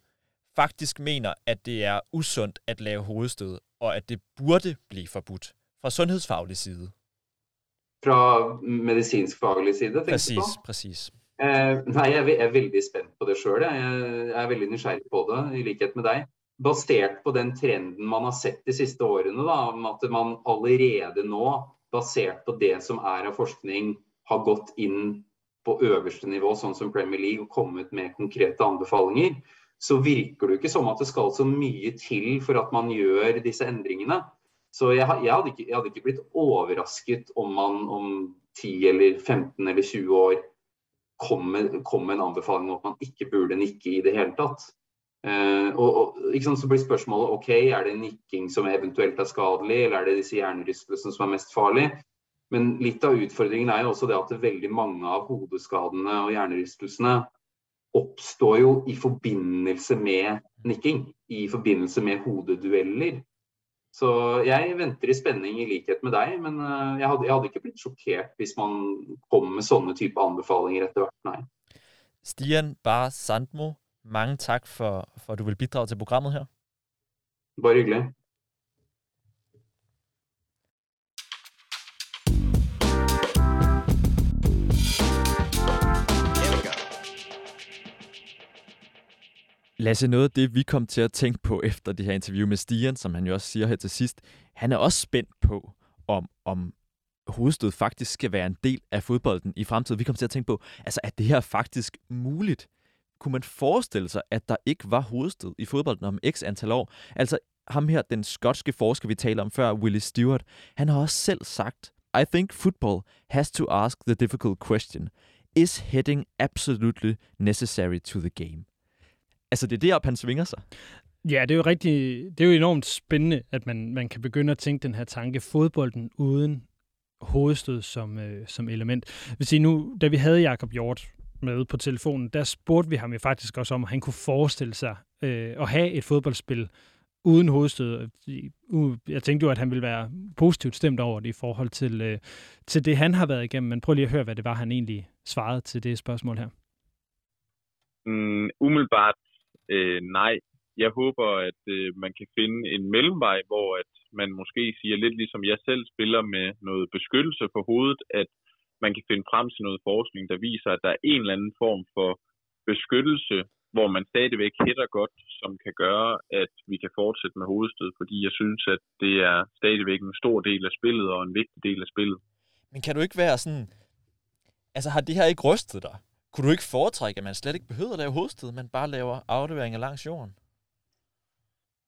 faktisk mener, at det er usundt at lave hovedstød, og at det burde blive forbudt fra sundhedsfaglig side? Fra medicinsk faglig side, tenker præcis, du på? Præcis. Eh, nei, jeg er, jeg er veldig spent på det sjøl. Jeg, jeg er veldig nysgjerrig på det, i likhet med deg basert på den trenden man har sett de siste årene, da, om at man allerede nå, basert på det som er av forskning, har gått inn på øverste nivå, sånn som Premier League, og kommet med konkrete anbefalinger, så virker det ikke som at det skal så mye til for at man gjør disse endringene. Så jeg, jeg, hadde, ikke, jeg hadde, ikke, blitt overrasket om man om 10 eller 15 eller 20 år kom med, kom med en anbefaling om at man ikke burde nikke i det hele tatt. Uh, og, og, ikke sant, Så blir spørsmålet ok, er det nikking som eventuelt er skadelig, eller er det disse hjernerystelsene som er mest farlig? Men litt av utfordringen er jo også det at veldig mange av hodeskadene og hjernerystelsene oppstår jo i forbindelse med nikking. I forbindelse med hodedueller. Så jeg venter i spenning i likhet med deg, men uh, jeg hadde, jeg hadde ikke blitt sjokkert hvis man kom med sånne type anbefalinger etter hvert, nei. Stian Bar Sandmo, mange tak for, for at du vil bidrage til programmet her. Bare hyggelig. Lasse, noget af det, vi kom til at tænke på efter det her interview med Stian, som han jo også siger her til sidst, han er også spændt på, om, om hovedstød faktisk skal være en del af fodbolden i fremtiden. Vi kom til at tænke på, altså er det her faktisk muligt? Kunne man forestille sig, at der ikke var hovedstød i fodbolden om x antal år? Altså ham her, den skotske forsker, vi taler om før, Willie Stewart, han har også selv sagt, I think football has to ask the difficult question. Is heading absolutely necessary to the game? Altså, det er derop, han svinger sig. Ja, det er jo rigtig, det er jo enormt spændende, at man, man kan begynde at tænke den her tanke, fodbolden uden hovedstød som, øh, som element. Vil sige, nu, da vi havde Jakob Hjort med på telefonen, der spurgte vi ham jo faktisk også om, at han kunne forestille sig øh, at have et fodboldspil uden hovedstød. Jeg tænkte jo, at han ville være positivt stemt over det i forhold til, øh, til det, han har været igennem. Men prøv lige at høre, hvad det var, han egentlig svarede til det spørgsmål her. Mm, umiddelbart øh, nej. Jeg håber, at øh, man kan finde en mellemvej, hvor at man måske siger lidt ligesom jeg selv spiller med noget beskyttelse på hovedet, at man kan finde frem til noget forskning, der viser, at der er en eller anden form for beskyttelse, hvor man stadigvæk hætter godt, som kan gøre, at vi kan fortsætte med hovedstød, fordi jeg synes, at det er stadigvæk en stor del af spillet og en vigtig del af spillet. Men kan du ikke være sådan... Altså har det her ikke rystet dig? Kunne du ikke foretrække, at man slet ikke behøver at lave hovedstød, men bare laver afleveringer langs jorden?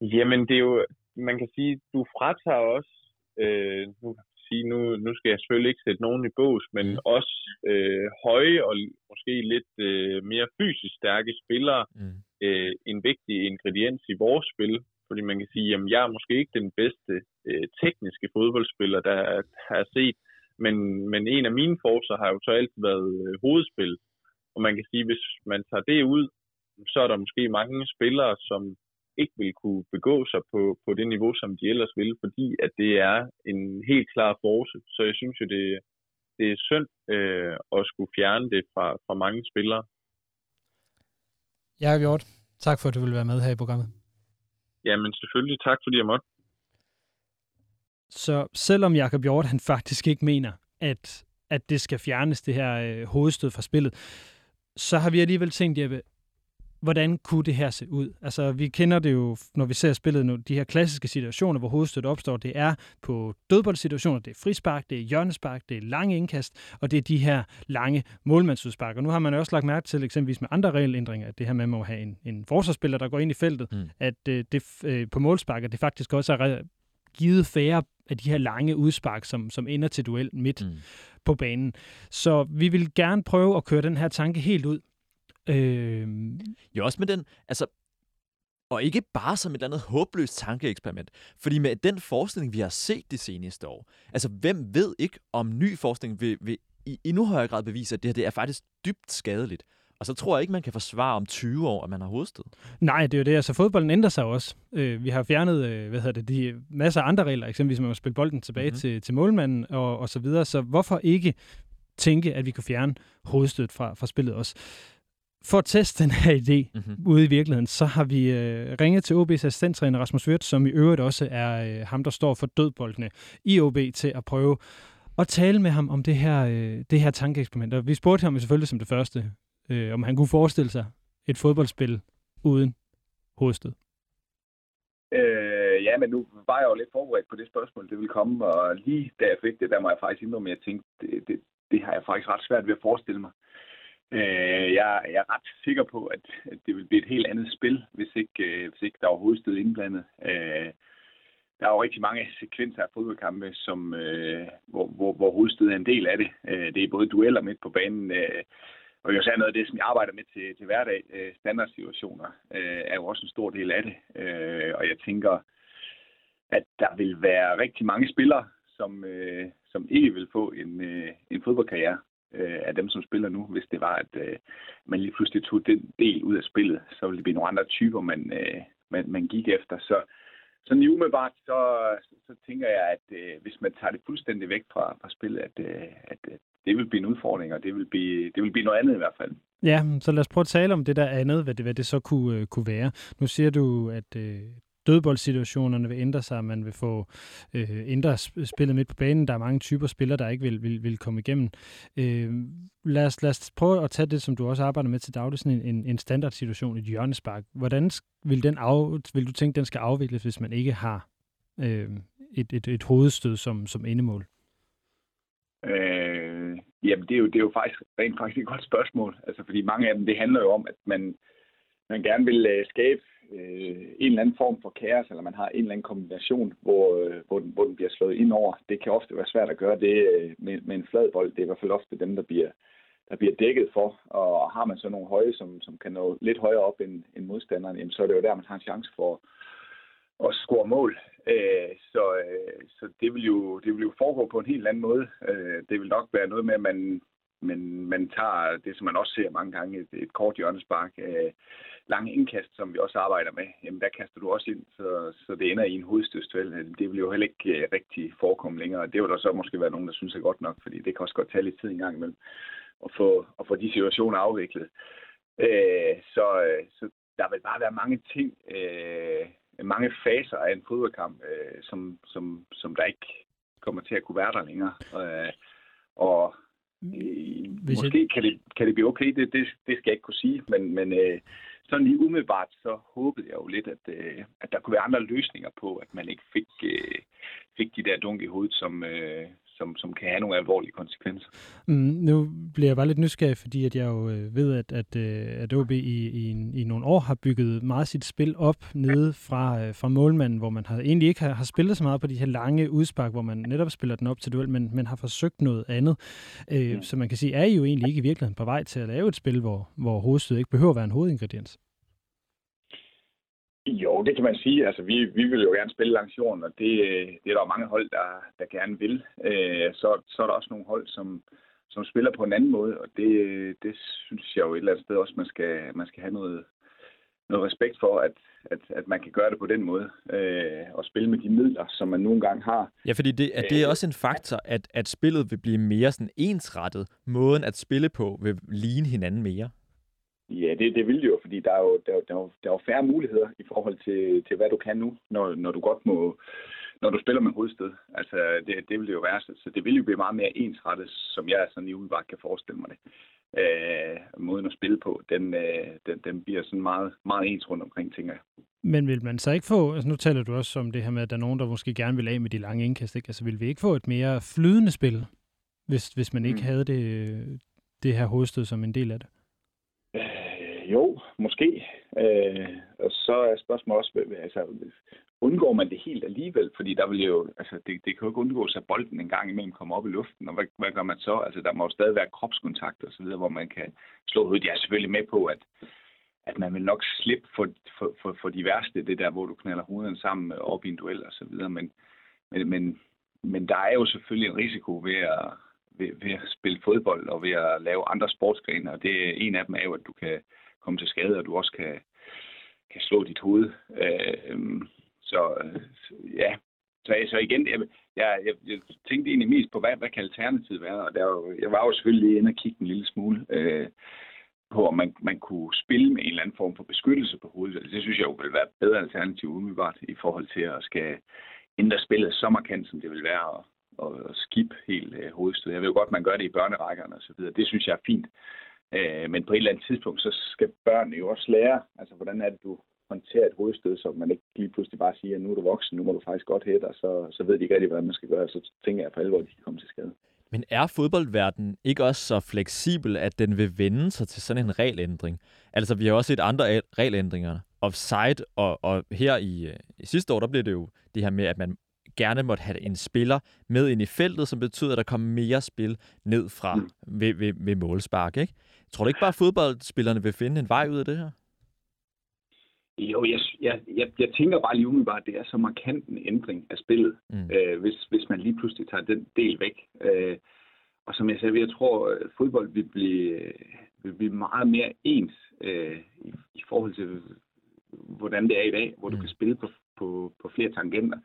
Jamen, det er jo, man kan sige, du fratager også, øh, nu, sige, nu, nu skal jeg selvfølgelig ikke sætte nogen i bås, men mm. også øh, høje og måske lidt øh, mere fysisk stærke spillere mm. øh, en vigtig ingrediens i vores spil. Fordi man kan sige, at jeg er måske ikke den bedste øh, tekniske fodboldspiller, der har set, men, men en af mine forser har jo så altid været øh, hovedspil. Og man kan sige, hvis man tager det ud, så er der måske mange spillere, som ikke vil kunne begå sig på, på det niveau, som de ellers vil, fordi at det er en helt klar force. Så jeg synes jo, det, det er synd øh, at skulle fjerne det fra, fra mange spillere. Ja, Hjort. Tak for, at du ville være med her i programmet. Jamen selvfølgelig. Tak fordi jeg måtte. Så selvom Jakob Hjort han faktisk ikke mener, at, at det skal fjernes, det her øh, hovedstød fra spillet, så har vi alligevel tænkt, Jeppe, hvordan kunne det her se ud? Altså, vi kender det jo, når vi ser spillet nu, de her klassiske situationer, hvor hovedstød opstår. Det er på dødboldsituationer, det er frispark, det er hjørnespark, det er lange indkast, og det er de her lange målmandsudspark. Og nu har man også lagt mærke til, eksempelvis med andre regelændringer, at det her med at have en, en forsvarsspiller, der går ind i feltet, mm. at øh, det øh, på målspark, at det faktisk også er givet færre af de her lange udspark, som, som ender til duel midt mm. på banen. Så vi vil gerne prøve at køre den her tanke helt ud. Øh... Jo, også med den, altså, og ikke bare som et eller andet håbløst tankeeksperiment. Fordi med den forskning, vi har set de seneste år, altså hvem ved ikke, om ny forskning vil, vil i endnu højere grad bevise, at det her det er faktisk dybt skadeligt. Og så tror jeg ikke, man kan forsvare om 20 år, at man har hovedstød. Nej, det er jo det. Altså, fodbolden ændrer sig også. Øh, vi har fjernet øh, hvad hedder det, de masser af andre regler, eksempelvis man må spille bolden tilbage mm-hmm. til, til målmanden og, og så videre. Så hvorfor ikke tænke, at vi kan fjerne hovedstød fra, fra spillet også? For at teste den her idé mm-hmm. ude i virkeligheden, så har vi øh, ringet til OB's assistenttræner Rasmus Wirth, som i øvrigt også er øh, ham, der står for dødboldene i OB, til at prøve at tale med ham om det her, øh, det her tankeeksperiment. Og vi spurgte ham selvfølgelig som det første, øh, om han kunne forestille sig et fodboldspil uden hovedstød. Øh, ja, men nu var jeg jo lidt forberedt på det spørgsmål, det ville komme, og lige da jeg fik det, der må jeg faktisk indrømme, at jeg tænkte, det, det, det har jeg faktisk ret svært ved at forestille mig. Øh, jeg, jeg er ret sikker på, at, at det vil blive et helt andet spil, hvis ikke, øh, hvis ikke der er hovedstød indblandet. Øh, der er jo rigtig mange sekvenser af fodboldkampe, som, øh, hvor, hvor, hvor hovedstød er en del af det. Øh, det er både dueller midt på banen, øh, og jeg sagde noget af det, som jeg arbejder med til, til hverdag, øh, standardsituationer, øh, er jo også en stor del af det. Øh, og jeg tænker, at der vil være rigtig mange spillere, som, øh, som ikke vil få en, øh, en fodboldkarriere øh, af dem, som spiller nu, hvis det var, at øh, man lige pludselig tog den del ud af spillet, så ville det blive nogle andre typer, man, øh, man, man gik efter. Så, så i umiddelbart, så, så tænker jeg, at øh, hvis man tager det fuldstændig væk fra, fra spillet, at, øh, at, at det vil blive en udfordring, og det vil blive, det vil blive noget andet i hvert fald. Ja, så lad os prøve at tale om det der andet, hvad det, hvad det så kunne, øh, kunne være. Nu siger du, at øh, dødboldsituationerne vil ændre sig, man vil få øh, ændre spillet midt på banen. Der er mange typer spillere, der ikke vil, vil, vil komme igennem. Øh, lad, os, lad os prøve at tage det, som du også arbejder med til daglig, sådan en, en, en standardsituation, et hjørnespark. Hvordan vil, den af, vil du tænke, den skal afvikles, hvis man ikke har øh, et, et, et hovedstød som, som endemål? Øh, jamen, det er, jo, det er jo faktisk rent faktisk et godt spørgsmål. Altså, fordi mange af dem, det handler jo om, at man, man gerne vil uh, skabe uh, en eller anden form for kaos, eller man har en eller anden kombination, hvor, uh, hvor, den, hvor den bliver slået ind over. Det kan ofte være svært at gøre det uh, med, med en flad bold. Det er i hvert fald ofte dem, der bliver, der bliver dækket for. Og har man så nogle høje, som, som kan nå lidt højere op end, end modstanderen, jamen, så er det jo der, man har en chance for at score mål. Øh, så, øh, så det vil jo det vil jo foregå på en helt anden måde. Øh, det vil nok være noget med, at man, man, man tager det, som man også ser mange gange, et, et kort hjørnespark, øh, lange indkast, som vi også arbejder med. Jamen, der kaster du også ind, så, så det ender i en hovedstødstuel. Øh, det vil jo heller ikke øh, rigtig forekomme længere. Det vil der så måske være nogen, der synes er godt nok, fordi det kan også godt tage lidt tid en gang imellem at få, at få de situationer afviklet. Øh, så, øh, så der vil bare være mange ting, øh, mange faser af en fodboldkamp, øh, som, som, som der ikke kommer til at kunne være der længere. Øh, og øh, måske jeg... kan, det, kan det blive okay, det, det, det skal jeg ikke kunne sige, men, men øh, sådan lige umiddelbart, så håbede jeg jo lidt, at, øh, at der kunne være andre løsninger på, at man ikke fik, øh, fik de der dunk i hovedet, som, øh, som, som kan have nogle alvorlige konsekvenser. Mm, nu bliver jeg bare lidt nysgerrig, fordi at jeg jo øh, ved, at, at, øh, at OB i, i, i nogle år har bygget meget sit spil op nede fra, øh, fra målmanden, hvor man har, egentlig ikke har, har spillet så meget på de her lange udspark, hvor man netop spiller den op til duel, men, men har forsøgt noget andet. Øh, mm. Så man kan sige, er I jo egentlig ikke i virkeligheden på vej til at lave et spil, hvor, hvor hovedstød ikke behøver at være en hovedingrediens? Jo, det kan man sige. Altså, vi, vi vil jo gerne spille langs jorden, og det, det er der jo mange hold, der, der gerne vil. Øh, så, så er der også nogle hold, som, som spiller på en anden måde, og det, det synes jeg jo et eller andet sted også, man skal, man skal have noget, noget respekt for, at, at, at man kan gøre det på den måde, øh, og spille med de midler, som man nogle gange har. Ja, fordi det, at det er øh, også en faktor, at, at spillet vil blive mere sådan ensrettet. Måden at spille på vil ligne hinanden mere. Ja, det, det vil jo, fordi der er jo, der, der, er jo, der er jo færre muligheder i forhold til, til, hvad du kan nu, når, når du godt må, når du spiller med hovedsted. Altså, det, det vil det jo være. Så det vil jo blive meget mere ensrettet, som jeg sådan i umiddelbart kan forestille mig det. Øh, måden at spille på, den, øh, den, den bliver sådan meget, meget ens rundt omkring, tænker jeg. Men vil man så ikke få, altså nu taler du også om det her med, at der er nogen, der måske gerne vil af med de lange indkast, ikke? Altså vil vi ikke få et mere flydende spil, hvis, hvis man ikke mm. havde det, det her hovedstød som en del af det? Jo, måske. Øh, og så er spørgsmålet også, altså, undgår man det helt alligevel? Fordi der vil jo, altså, det, det kan jo ikke undgås, at bolden en gang imellem kommer op i luften, og hvad, hvad gør man så? Altså, der må jo stadig være kropskontakt og så videre, hvor man kan slå ud. Jeg er selvfølgelig med på, at, at man vil nok slippe for, for, for, for de værste, det der, hvor du knaller hovederne sammen op i en duel og så videre, men, men, men, men der er jo selvfølgelig en risiko ved at, ved, ved at spille fodbold og ved at lave andre sportsgrene, og det, en af dem er jo, at du kan komme til skade, og du også kan, kan slå dit hoved. Øh, så øh, ja, så, så igen, jeg, jeg, jeg, jeg tænkte egentlig mest på, hvad, hvad kan alternativet være? Og der, jeg var jo selvfølgelig inde og kigge en lille smule øh, på, om man, man kunne spille med en eller anden form for beskyttelse på hovedet. Det synes jeg jo ville være et bedre alternativ umiddelbart i forhold til at skal ændre spillet så markant, som det vil være at, at skip helt øh, hovedstød. Jeg ved jo godt, man gør det i børnerækkerne og så videre. Det synes jeg er fint. Øh, men på et eller andet tidspunkt, så skal børnene jo også lære, altså hvordan er det, du håndterer et hovedstød, så man ikke lige pludselig bare siger, at nu er du voksen, nu må du faktisk godt hætte, og så, så ved de ikke rigtig, hvordan man skal gøre, så tænker jeg for alvor, at de kan komme til skade. Men er fodboldverdenen ikke også så fleksibel, at den vil vende sig til sådan en regelændring? Altså, vi har også set andre regelændringer. Offside, og, og her i, øh, i sidste år, der blev det jo det her med, at man gerne måtte have en spiller med ind i feltet, som betyder, at der kommer mere spil ned fra mm. ved, ved, ved målspark. Ikke? Tror du ikke bare, at fodboldspillerne vil finde en vej ud af det her? Jo, jeg, jeg, jeg, jeg tænker bare lige umiddelbart, at det er så markant en ændring af spillet, mm. øh, hvis, hvis man lige pludselig tager den del væk. Øh, og som jeg sagde, jeg tror, at fodbold vil blive, vil blive meget mere ens øh, i, i forhold til, hvordan det er i dag, hvor mm. du kan spille på, på, på flere tangenter.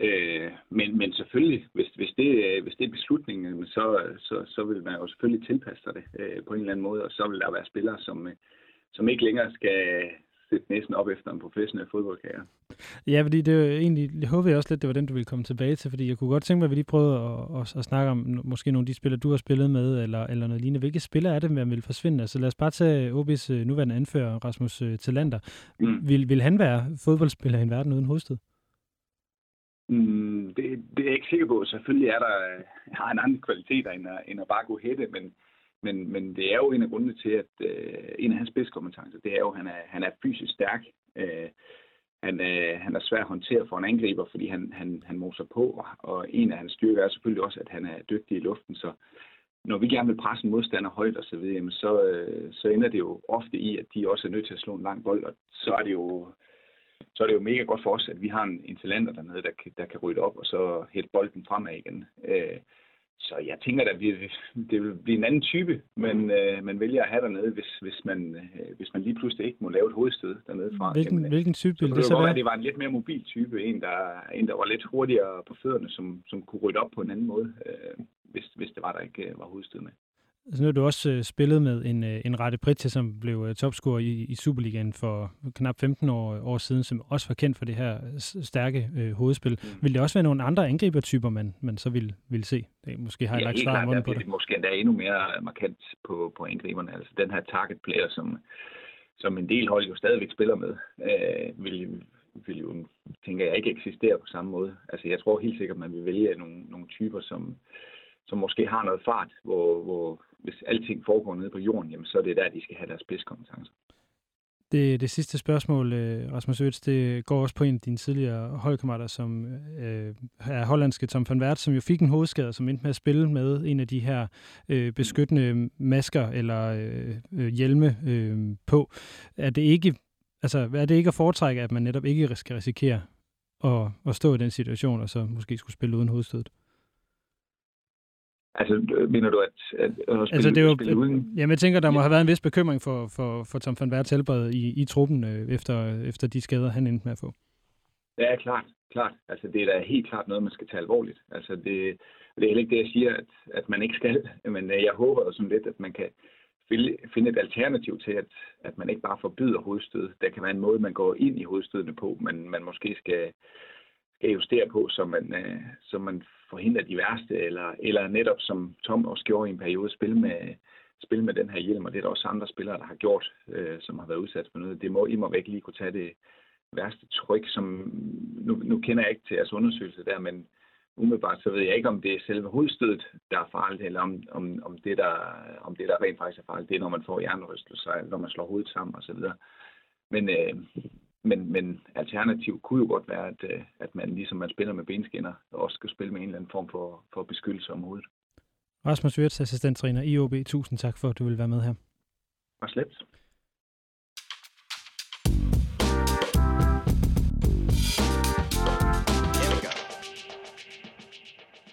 Øh, men, men selvfølgelig, hvis, hvis, det, hvis det er beslutningen, så, så, så vil man jo selvfølgelig tilpasse sig det øh, på en eller anden måde, og så vil der være spillere, som, som ikke længere skal, sætte næsen op efter en professionel fodboldkarriere. Ja, fordi det er egentlig, jeg håber også lidt, det var den, du ville komme tilbage til, fordi jeg kunne godt tænke mig, at vi lige prøvede at, at, at snakke om måske nogle af de spillere, du har spillet med, eller, eller noget lignende. Hvilke spillere er det, man vil forsvinde? Altså lad os bare tage OB's øh, nuværende anfører, Rasmus Talander. Mm. Vil, vil han være fodboldspiller i en verden uden hovedstød? Mm, det, det er jeg ikke sikker på. Selvfølgelig er der (laughs) har en anden kvaliteter end at, end at bare gå hætte, men men, men det er jo en af grundene til, at øh, en af hans spidskompetencer, det er jo, at han er, han er fysisk stærk. Øh, han, øh, han er svær at håndtere for en angriber, fordi han, han, han moser på, og en af hans styrker er selvfølgelig også, at han er dygtig i luften. Så når vi gerne vil presse en modstander højt og så videre, så, øh, så ender det jo ofte i, at de også er nødt til at slå en lang bold, og så er det jo så er det jo mega godt for os, at vi har en, en talenter dernede, der, der kan rydde op og så hætte bolden fremad igen. Øh, så jeg tænker, at (laughs) det vil blive en anden type, men øh, man vælger at have dernede, hvis, hvis, man, øh, hvis man lige pludselig ikke må lave et hovedstød dernede fra. Hvilken, Jamen, hvilken type vil det så være? Det var en lidt mere mobil type, en der, en, der var lidt hurtigere på fødderne, som, som kunne rydde op på en anden måde, øh, hvis, hvis det var, der ikke øh, var hovedstød med. Altså, nu har du også øh, spillet med en, øh, en Rette Pritja, som blev øh, topscorer i, i Superligaen for knap 15 år, år siden, som også var kendt for det her stærke øh, hovedspil. Mm. Vil det også være nogle andre angribertyper, man, man så vil, vil se? Det, måske har jeg ja, lagt svar klart, på det. Måske endda endnu mere markant på, på angriberne. Altså den her target player, som, som en del hold jo stadigvæk spiller med, øh, vil, vil jo, tænker jeg, ikke eksistere på samme måde. Altså jeg tror helt sikkert, man vil vælge nogle, nogle typer, som, som måske har noget fart, hvor, hvor hvis alting foregår nede på jorden, jamen, så er det der, de skal have deres spidskompetencer. Det, det sidste spørgsmål, øh, Rasmus Øtz, det går også på en af dine tidligere holdkammerater, som øh, er hollandske Tom van Wert, som jo fik en hovedskade, som endte med at spille med en af de her øh, beskyttende masker eller øh, øh hjelme øh, på. Er det ikke altså, er det ikke at foretrække, at man netop ikke skal risikere at, at stå i den situation, og så måske skulle spille uden hovedstødet? Altså, mener du, at, at, at spille, altså, det er jo, spille uden? Jamen, jeg tænker, der må have været en vis bekymring for, for, for Tom van Werts helbred i, i truppen, øh, efter, efter de skader, han endte med at få. Ja, klart. klart. Altså, det er da helt klart noget, man skal tage alvorligt. Altså, det, det er heller ikke det, jeg siger, at, at man ikke skal. (laughs) Men øh, jeg håber jo sådan lidt, at man kan finde et alternativ til, at, at man ikke bare forbyder hovedstød. Der kan være en måde, man går ind i hovedstødene på, men man måske skal, skal justere på, så man, øh, så man forhindre de værste, eller, eller netop som Tom også gjorde i en periode, spille med, spille med den her hjelm, og det er der også andre spillere, der har gjort, øh, som har været udsat for noget. Det må I må væk lige kunne tage det værste tryk, som nu, nu kender jeg ikke til jeres undersøgelse der, men umiddelbart så ved jeg ikke, om det er selve hovedstødet, der er farligt, eller om, om, om, det, der, om det, der rent faktisk er farligt, det er, når man får hjernerystelser, når man slår hovedet sammen osv. Men, øh, men, men alternativ kunne jo godt være, at, øh, at man ligesom man spiller med benskinner, også skal spille med en eller anden form for, for beskyttelse om hovedet. Rasmus Wirtz, assistenttræner i OB. Tusind tak for, at du vil være med her. Og slet.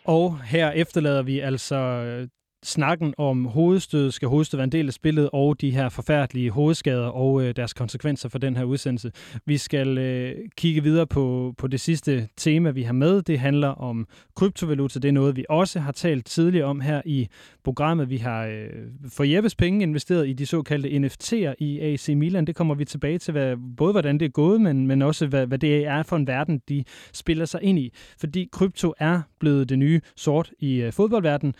Og her efterlader vi altså snakken om hovedstød, skal hovedstød være en del af spillet, og de her forfærdelige hovedskader og øh, deres konsekvenser for den her udsendelse. Vi skal øh, kigge videre på, på det sidste tema, vi har med. Det handler om kryptovaluta. Det er noget, vi også har talt tidligere om her i programmet. Vi har øh, for Jeppes penge investeret i de såkaldte NFT'er i AC Milan. Det kommer vi tilbage til, hvad, både hvordan det er gået, men, men også hvad, hvad det er for en verden, de spiller sig ind i. Fordi krypto er blevet det nye sort i øh, fodboldverdenen.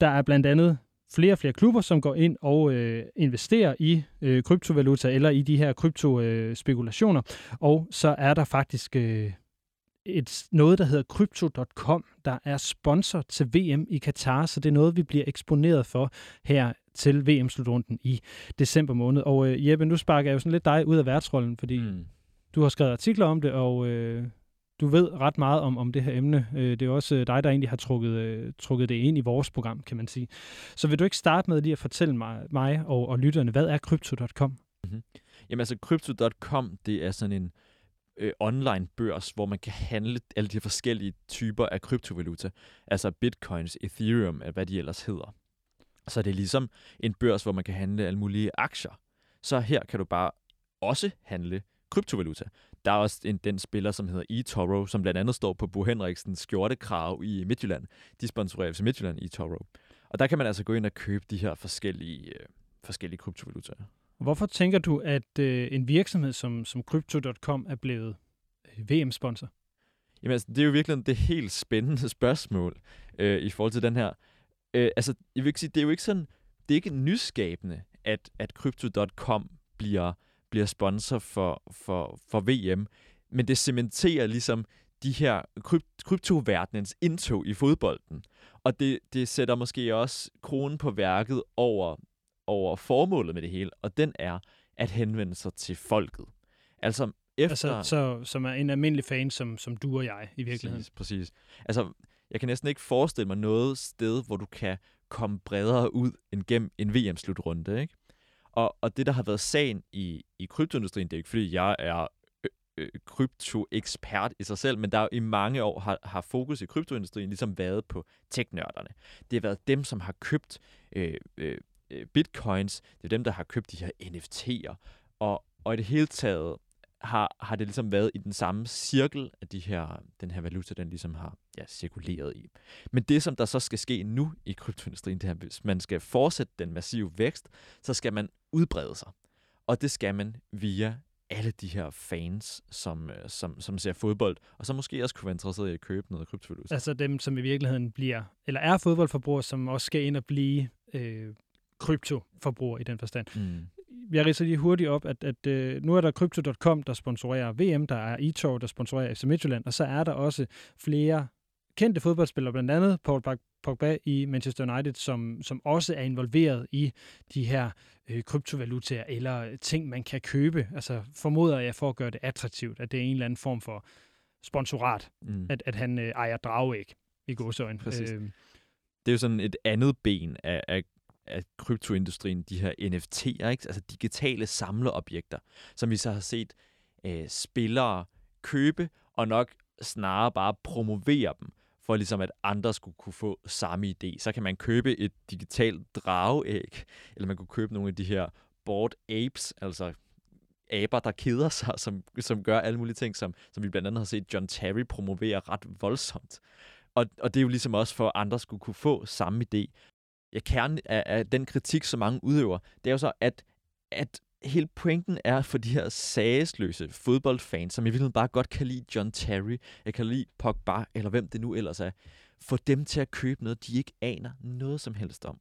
Der er blandt andet flere og flere klubber, som går ind og øh, investerer i øh, kryptovaluta eller i de her kryptospekulationer. Øh, og så er der faktisk øh, et, noget, der hedder Crypto.com, der er sponsor til VM i Katar, så det er noget, vi bliver eksponeret for her til VM-slutrunden i december måned. Og øh, Jeppe, nu sparker jeg jo sådan lidt dig ud af værtsrollen, fordi mm. du har skrevet artikler om det, og øh, du ved ret meget om, om det her emne. Øh, det er også øh, dig, der egentlig har trukket, øh, trukket det ind i vores program, kan man sige. Så vil du ikke starte med lige at fortælle mig, mig og, og lytterne, hvad er Crypto.com? Mm-hmm. Jamen altså, Crypto.com, det er sådan en øh, online børs, hvor man kan handle alle de forskellige typer af kryptovaluta. Altså bitcoins, ethereum, hvad de ellers hedder. Så det er ligesom en børs, hvor man kan handle alle mulige aktier. Så her kan du bare også handle kryptovaluta. Der er også en, den spiller, som hedder eToro, som blandt andet står på Bo Henriksens skjortekrav i Midtjylland. De sponsorerer til Midtjylland eToro. Og der kan man altså gå ind og købe de her forskellige, øh, forskellige kryptovalutaer. Hvorfor tænker du, at øh, en virksomhed som, som Crypto.com er blevet øh, VM-sponsor? Jamen altså, det er jo virkelig det helt spændende (laughs) spørgsmål øh, i forhold til den her. Øh, altså, jeg vil ikke sige, det er jo ikke sådan, det er ikke nyskabende, at, at Crypto.com bliver bliver sponsor for, for, for VM. Men det cementerer ligesom de her krypt, kryptoverdenens indtog i fodbolden. Og det, det sætter måske også kronen på værket over, over formålet med det hele, og den er at henvende sig til folket. Altså, efter... Altså, så, som er en almindelig fan, som, som du og jeg i virkeligheden. Præcis, præcis. Altså, jeg kan næsten ikke forestille mig noget sted, hvor du kan komme bredere ud end gennem en VM-slutrunde, ikke? Og, og det, der har været sagen i, i kryptoindustrien, det er ikke fordi, jeg er kryptoekspert i sig selv, men der i mange år har, har fokus i kryptoindustrien ligesom været på teknørderne. Det har været dem, som har købt øh, øh, bitcoins, det er dem, der har købt de her NFT'er, og, og i det hele taget har, har det ligesom været i den samme cirkel at de her, den her valuta, den ligesom har ja, cirkuleret i. Men det, som der så skal ske nu i kryptoindustrien, det er, hvis man skal fortsætte den massive vækst, så skal man udbrede sig. Og det skal man via alle de her fans, som, øh, som, som ser fodbold, og som måske også kunne være interesseret i at købe noget kryptovaluta. Altså dem, som i virkeligheden bliver, eller er fodboldforbrugere, som også skal ind og blive øh, kryptoforbrugere i den forstand. Mm jeg ridser lige hurtigt op, at, at uh, nu er der Crypto.com, der sponsorerer VM, der er eToro, der sponsorerer FC Midtjylland, og så er der også flere kendte fodboldspillere, blandt andet Paul Pogba i Manchester United, som, som også er involveret i de her øh, kryptovalutaer eller ting, man kan købe. Altså formoder jeg for at gøre det attraktivt, at det er en eller anden form for sponsorat, mm. at, at han øh, ejer dragæg i godsøjne. Præcis. Øh, det er jo sådan et andet ben af, af af kryptoindustrien, de her NFT'er, ikke? altså digitale samleobjekter, som vi så har set øh, spillere købe, og nok snarere bare promovere dem, for ligesom at andre skulle kunne få samme idé. Så kan man købe et digitalt drageæg, eller man kunne købe nogle af de her board apes, altså aber, der keder sig, (laughs) som, som gør alle mulige ting, som, som vi blandt andet har set John Terry promovere ret voldsomt. Og, og det er jo ligesom også for, at andre skulle kunne få samme idé ja, kernen af, af den kritik, som mange udøver, det er jo så, at, at hele pointen er for de her sagesløse fodboldfans, som i virkeligheden bare godt kan lide John Terry, jeg kan lide Pogba, eller hvem det nu ellers er, få dem til at købe noget, de ikke aner noget som helst om.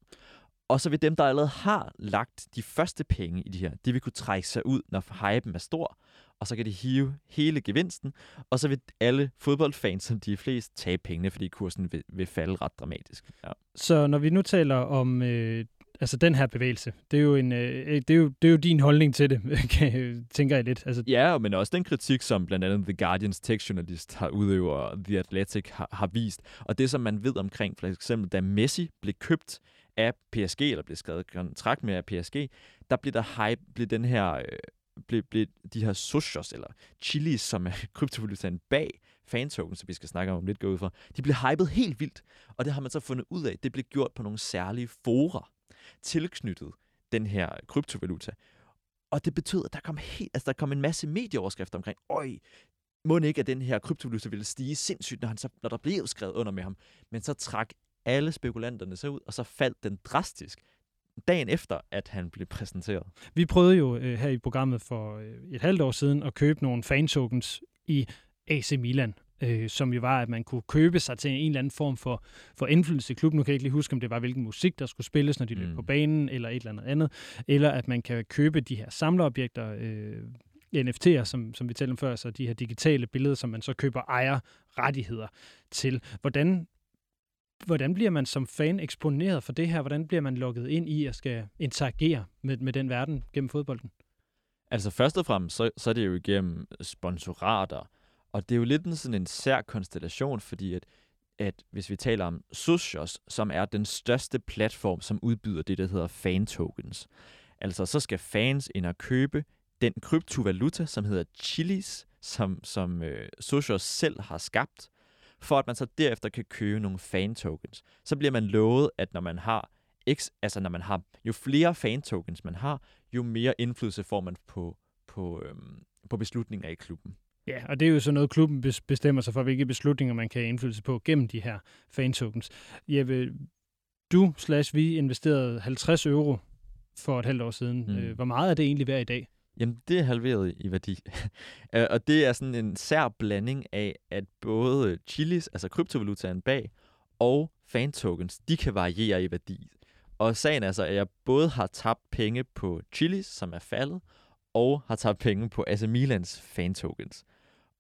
Og så vil dem, der allerede har lagt de første penge i de her, de vil kunne trække sig ud, når hypen er stor, og så kan de hive hele gevinsten, og så vil alle fodboldfans, som de er flest, tage pengene, fordi kursen vil, vil falde ret dramatisk. Ja. Så når vi nu taler om øh, altså den her bevægelse, det er, jo en, øh, det, er jo, det er jo din holdning til det, (laughs) tænker jeg lidt. Altså... Ja, men også den kritik, som blandt andet The Guardians tekstjournalist har udøvet, og The Athletic har, har vist. Og det, som man ved omkring, for eksempel da Messi blev købt af PSG, eller blev skrevet kontrakt med af PSG, der blev der hype, blev den her øh, blev, blev de her socios, eller chilis, som er (laughs) kryptovalutaen bag fantoken, som vi skal snakke om lidt gå ud fra, de blev hypet helt vildt. Og det har man så fundet ud af. Det blev gjort på nogle særlige forer, tilknyttet den her kryptovaluta. Og det betød, at der kom, helt, altså der kom en masse medieoverskrifter omkring, øj, må ikke, at den her kryptovaluta ville stige sindssygt, når, han så, når der blev skrevet under med ham. Men så trak alle spekulanterne sig ud, og så faldt den drastisk dagen efter, at han blev præsenteret. Vi prøvede jo øh, her i programmet for øh, et halvt år siden at købe nogle fantokens i AC Milan, øh, som jo var, at man kunne købe sig til en eller anden form for, for indflydelse i klubben. Nu kan jeg ikke lige huske, om det var, hvilken musik, der skulle spilles, når de mm. løb på banen, eller et eller andet andet. Eller at man kan købe de her samleobjekter, øh, NFT'er, som, som vi talte om før, så de her digitale billeder, som man så køber ejer rettigheder til. Hvordan hvordan bliver man som fan eksponeret for det her? Hvordan bliver man lukket ind i at skal interagere med, med den verden gennem fodbolden? Altså først og fremmest, så, så er det jo igennem sponsorater og det er jo lidt en, sådan en sær konstellation, fordi at, at hvis vi taler om Socios, som er den største platform, som udbyder det, der hedder fan tokens. Altså, så skal fans ind og købe den kryptovaluta, som hedder Chilis, som, som øh, Socios selv har skabt, for at man så derefter kan købe nogle fan tokens. Så bliver man lovet, at når man har X, altså når man har, jo flere fan tokens man har, jo mere indflydelse får man på, på, øhm, på beslutninger i klubben. Ja, og det er jo så noget, klubben bestemmer sig for, hvilke beslutninger man kan have indflydelse på gennem de her fan tokens. Jeppe, du slash vi investerede 50 euro for et halvt år siden. Mm. Hvor meget er det egentlig værd i dag? Jamen, det er halveret i værdi. (laughs) Øh, og det er sådan en sær blanding af, at både chilis, altså kryptovalutaen bag, og fan tokens, de kan variere i værdi. Og sagen er så, at jeg både har tabt penge på chilis, som er faldet, og har tabt penge på AC Milans fan tokens.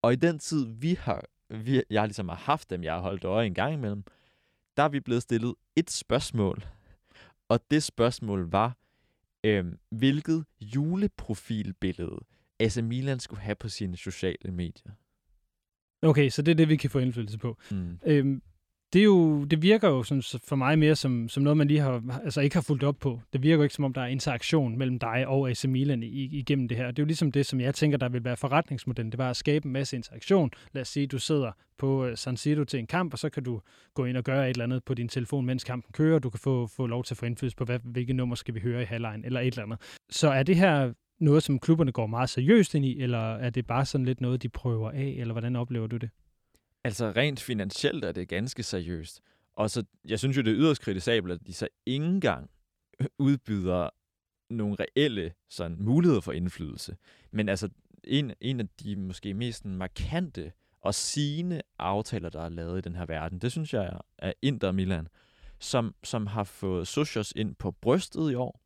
Og i den tid, vi har, vi, jeg ligesom har haft dem, jeg har holdt øje en gang imellem, der er vi blevet stillet et spørgsmål. Og det spørgsmål var, øh, hvilket juleprofilbillede AC Milan skulle have på sine sociale medier. Okay, så det er det, vi kan få indflydelse på. Mm. Øhm, det, er jo, det virker jo som, for mig mere som, som noget, man lige har, altså ikke har fulgt op på. Det virker jo ikke, som om der er interaktion mellem dig og AC Milan i, igennem det her. Det er jo ligesom det, som jeg tænker, der vil være forretningsmodellen. Det var at skabe en masse interaktion. Lad os sige, du sidder på øh, San Siro til en kamp, og så kan du gå ind og gøre et eller andet på din telefon, mens kampen kører. Du kan få, få lov til at få indflydelse på, hvad, hvilke nummer skal vi høre i halvlejen, eller et eller andet. Så er det her noget, som klubberne går meget seriøst ind i, eller er det bare sådan lidt noget, de prøver af, eller hvordan oplever du det? Altså rent finansielt er det ganske seriøst. Og så, jeg synes jo, det er yderst kritisabelt, at de så ikke engang udbyder nogle reelle sådan, muligheder for indflydelse. Men altså, en, en af de måske mest markante og sigende aftaler, der er lavet i den her verden, det synes jeg er Inter Milan, som, som har fået Socios ind på brystet i år.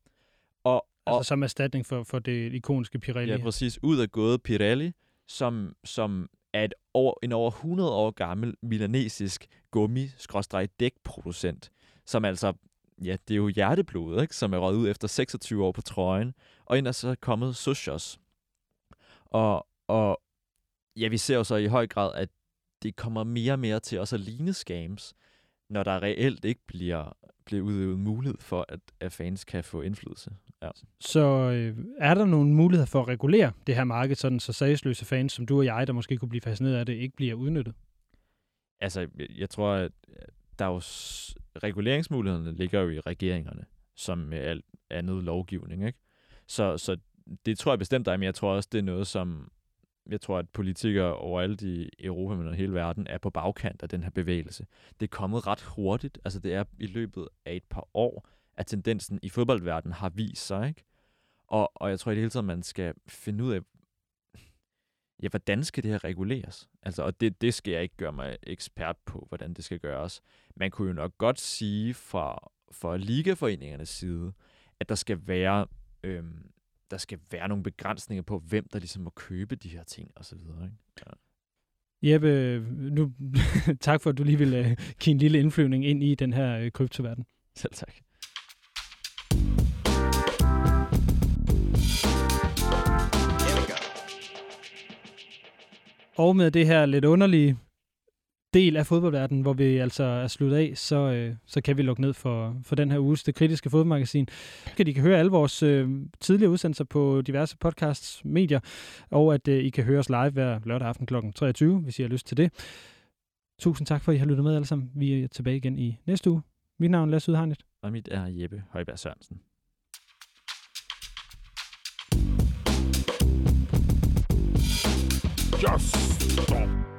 Og, altså og, som erstatning for, for det ikoniske Pirelli. Ja, præcis. Ud af gået Pirelli, som, som er et over, en over 100 år gammel milanesisk gummi-dækproducent, som altså, ja, det er jo hjerteblodet, ikke? som er røget ud efter 26 år på trøjen, og ind er så kommet Sushos. Og, og ja, vi ser jo så i høj grad, at det kommer mere og mere til også at ligne scams, når der reelt ikke bliver, bliver udøvet mulighed for, at, at fans kan få indflydelse. Ja. Så øh, er der nogle muligheder for at regulere det her marked, sådan så sagsløse fans som du og jeg, der måske kunne blive fascineret af det, ikke bliver udnyttet? Altså, jeg tror, at der er jo reguleringsmulighederne ligger jo i regeringerne, som med alt andet lovgivning, ikke? Så, så det tror jeg bestemt, der er, men jeg tror også, det er noget, som jeg tror, at politikere overalt i Europa, men hele verden, er på bagkant af den her bevægelse. Det er kommet ret hurtigt. Altså, det er i løbet af et par år, at tendensen i fodboldverdenen har vist sig, ikke? Og, og jeg tror i det hele taget, man skal finde ud af, ja, hvordan skal det her reguleres? Altså, og det, det skal jeg ikke gøre mig ekspert på, hvordan det skal gøres. Man kunne jo nok godt sige fra, fra ligaforeningernes side, at der skal være øhm, der skal være nogle begrænsninger på, hvem der ligesom må købe de her ting og så videre. Ikke? Ja. Jeppe, nu, (laughs) tak for, at du lige vil uh, give en lille indflyvning ind i den her uh, kryptoverden. Selv tak. Og med det her lidt underlige del af fodboldverdenen, hvor vi altså er sluttet af, så, øh, så kan vi lukke ned for, for den her uges Det Kritiske Fodboldmagasin. Kan de kan høre alle vores øh, tidligere udsendelser på diverse podcasts, medier, og at øh, I kan høre os live hver lørdag aften kl. 23, hvis I har lyst til det. Tusind tak for, at I har lyttet med alle sammen. Vi er tilbage igen i næste uge. Mit navn er Lasse Udharnet. Og mit er Jeppe Højberg Sørensen. Just stop.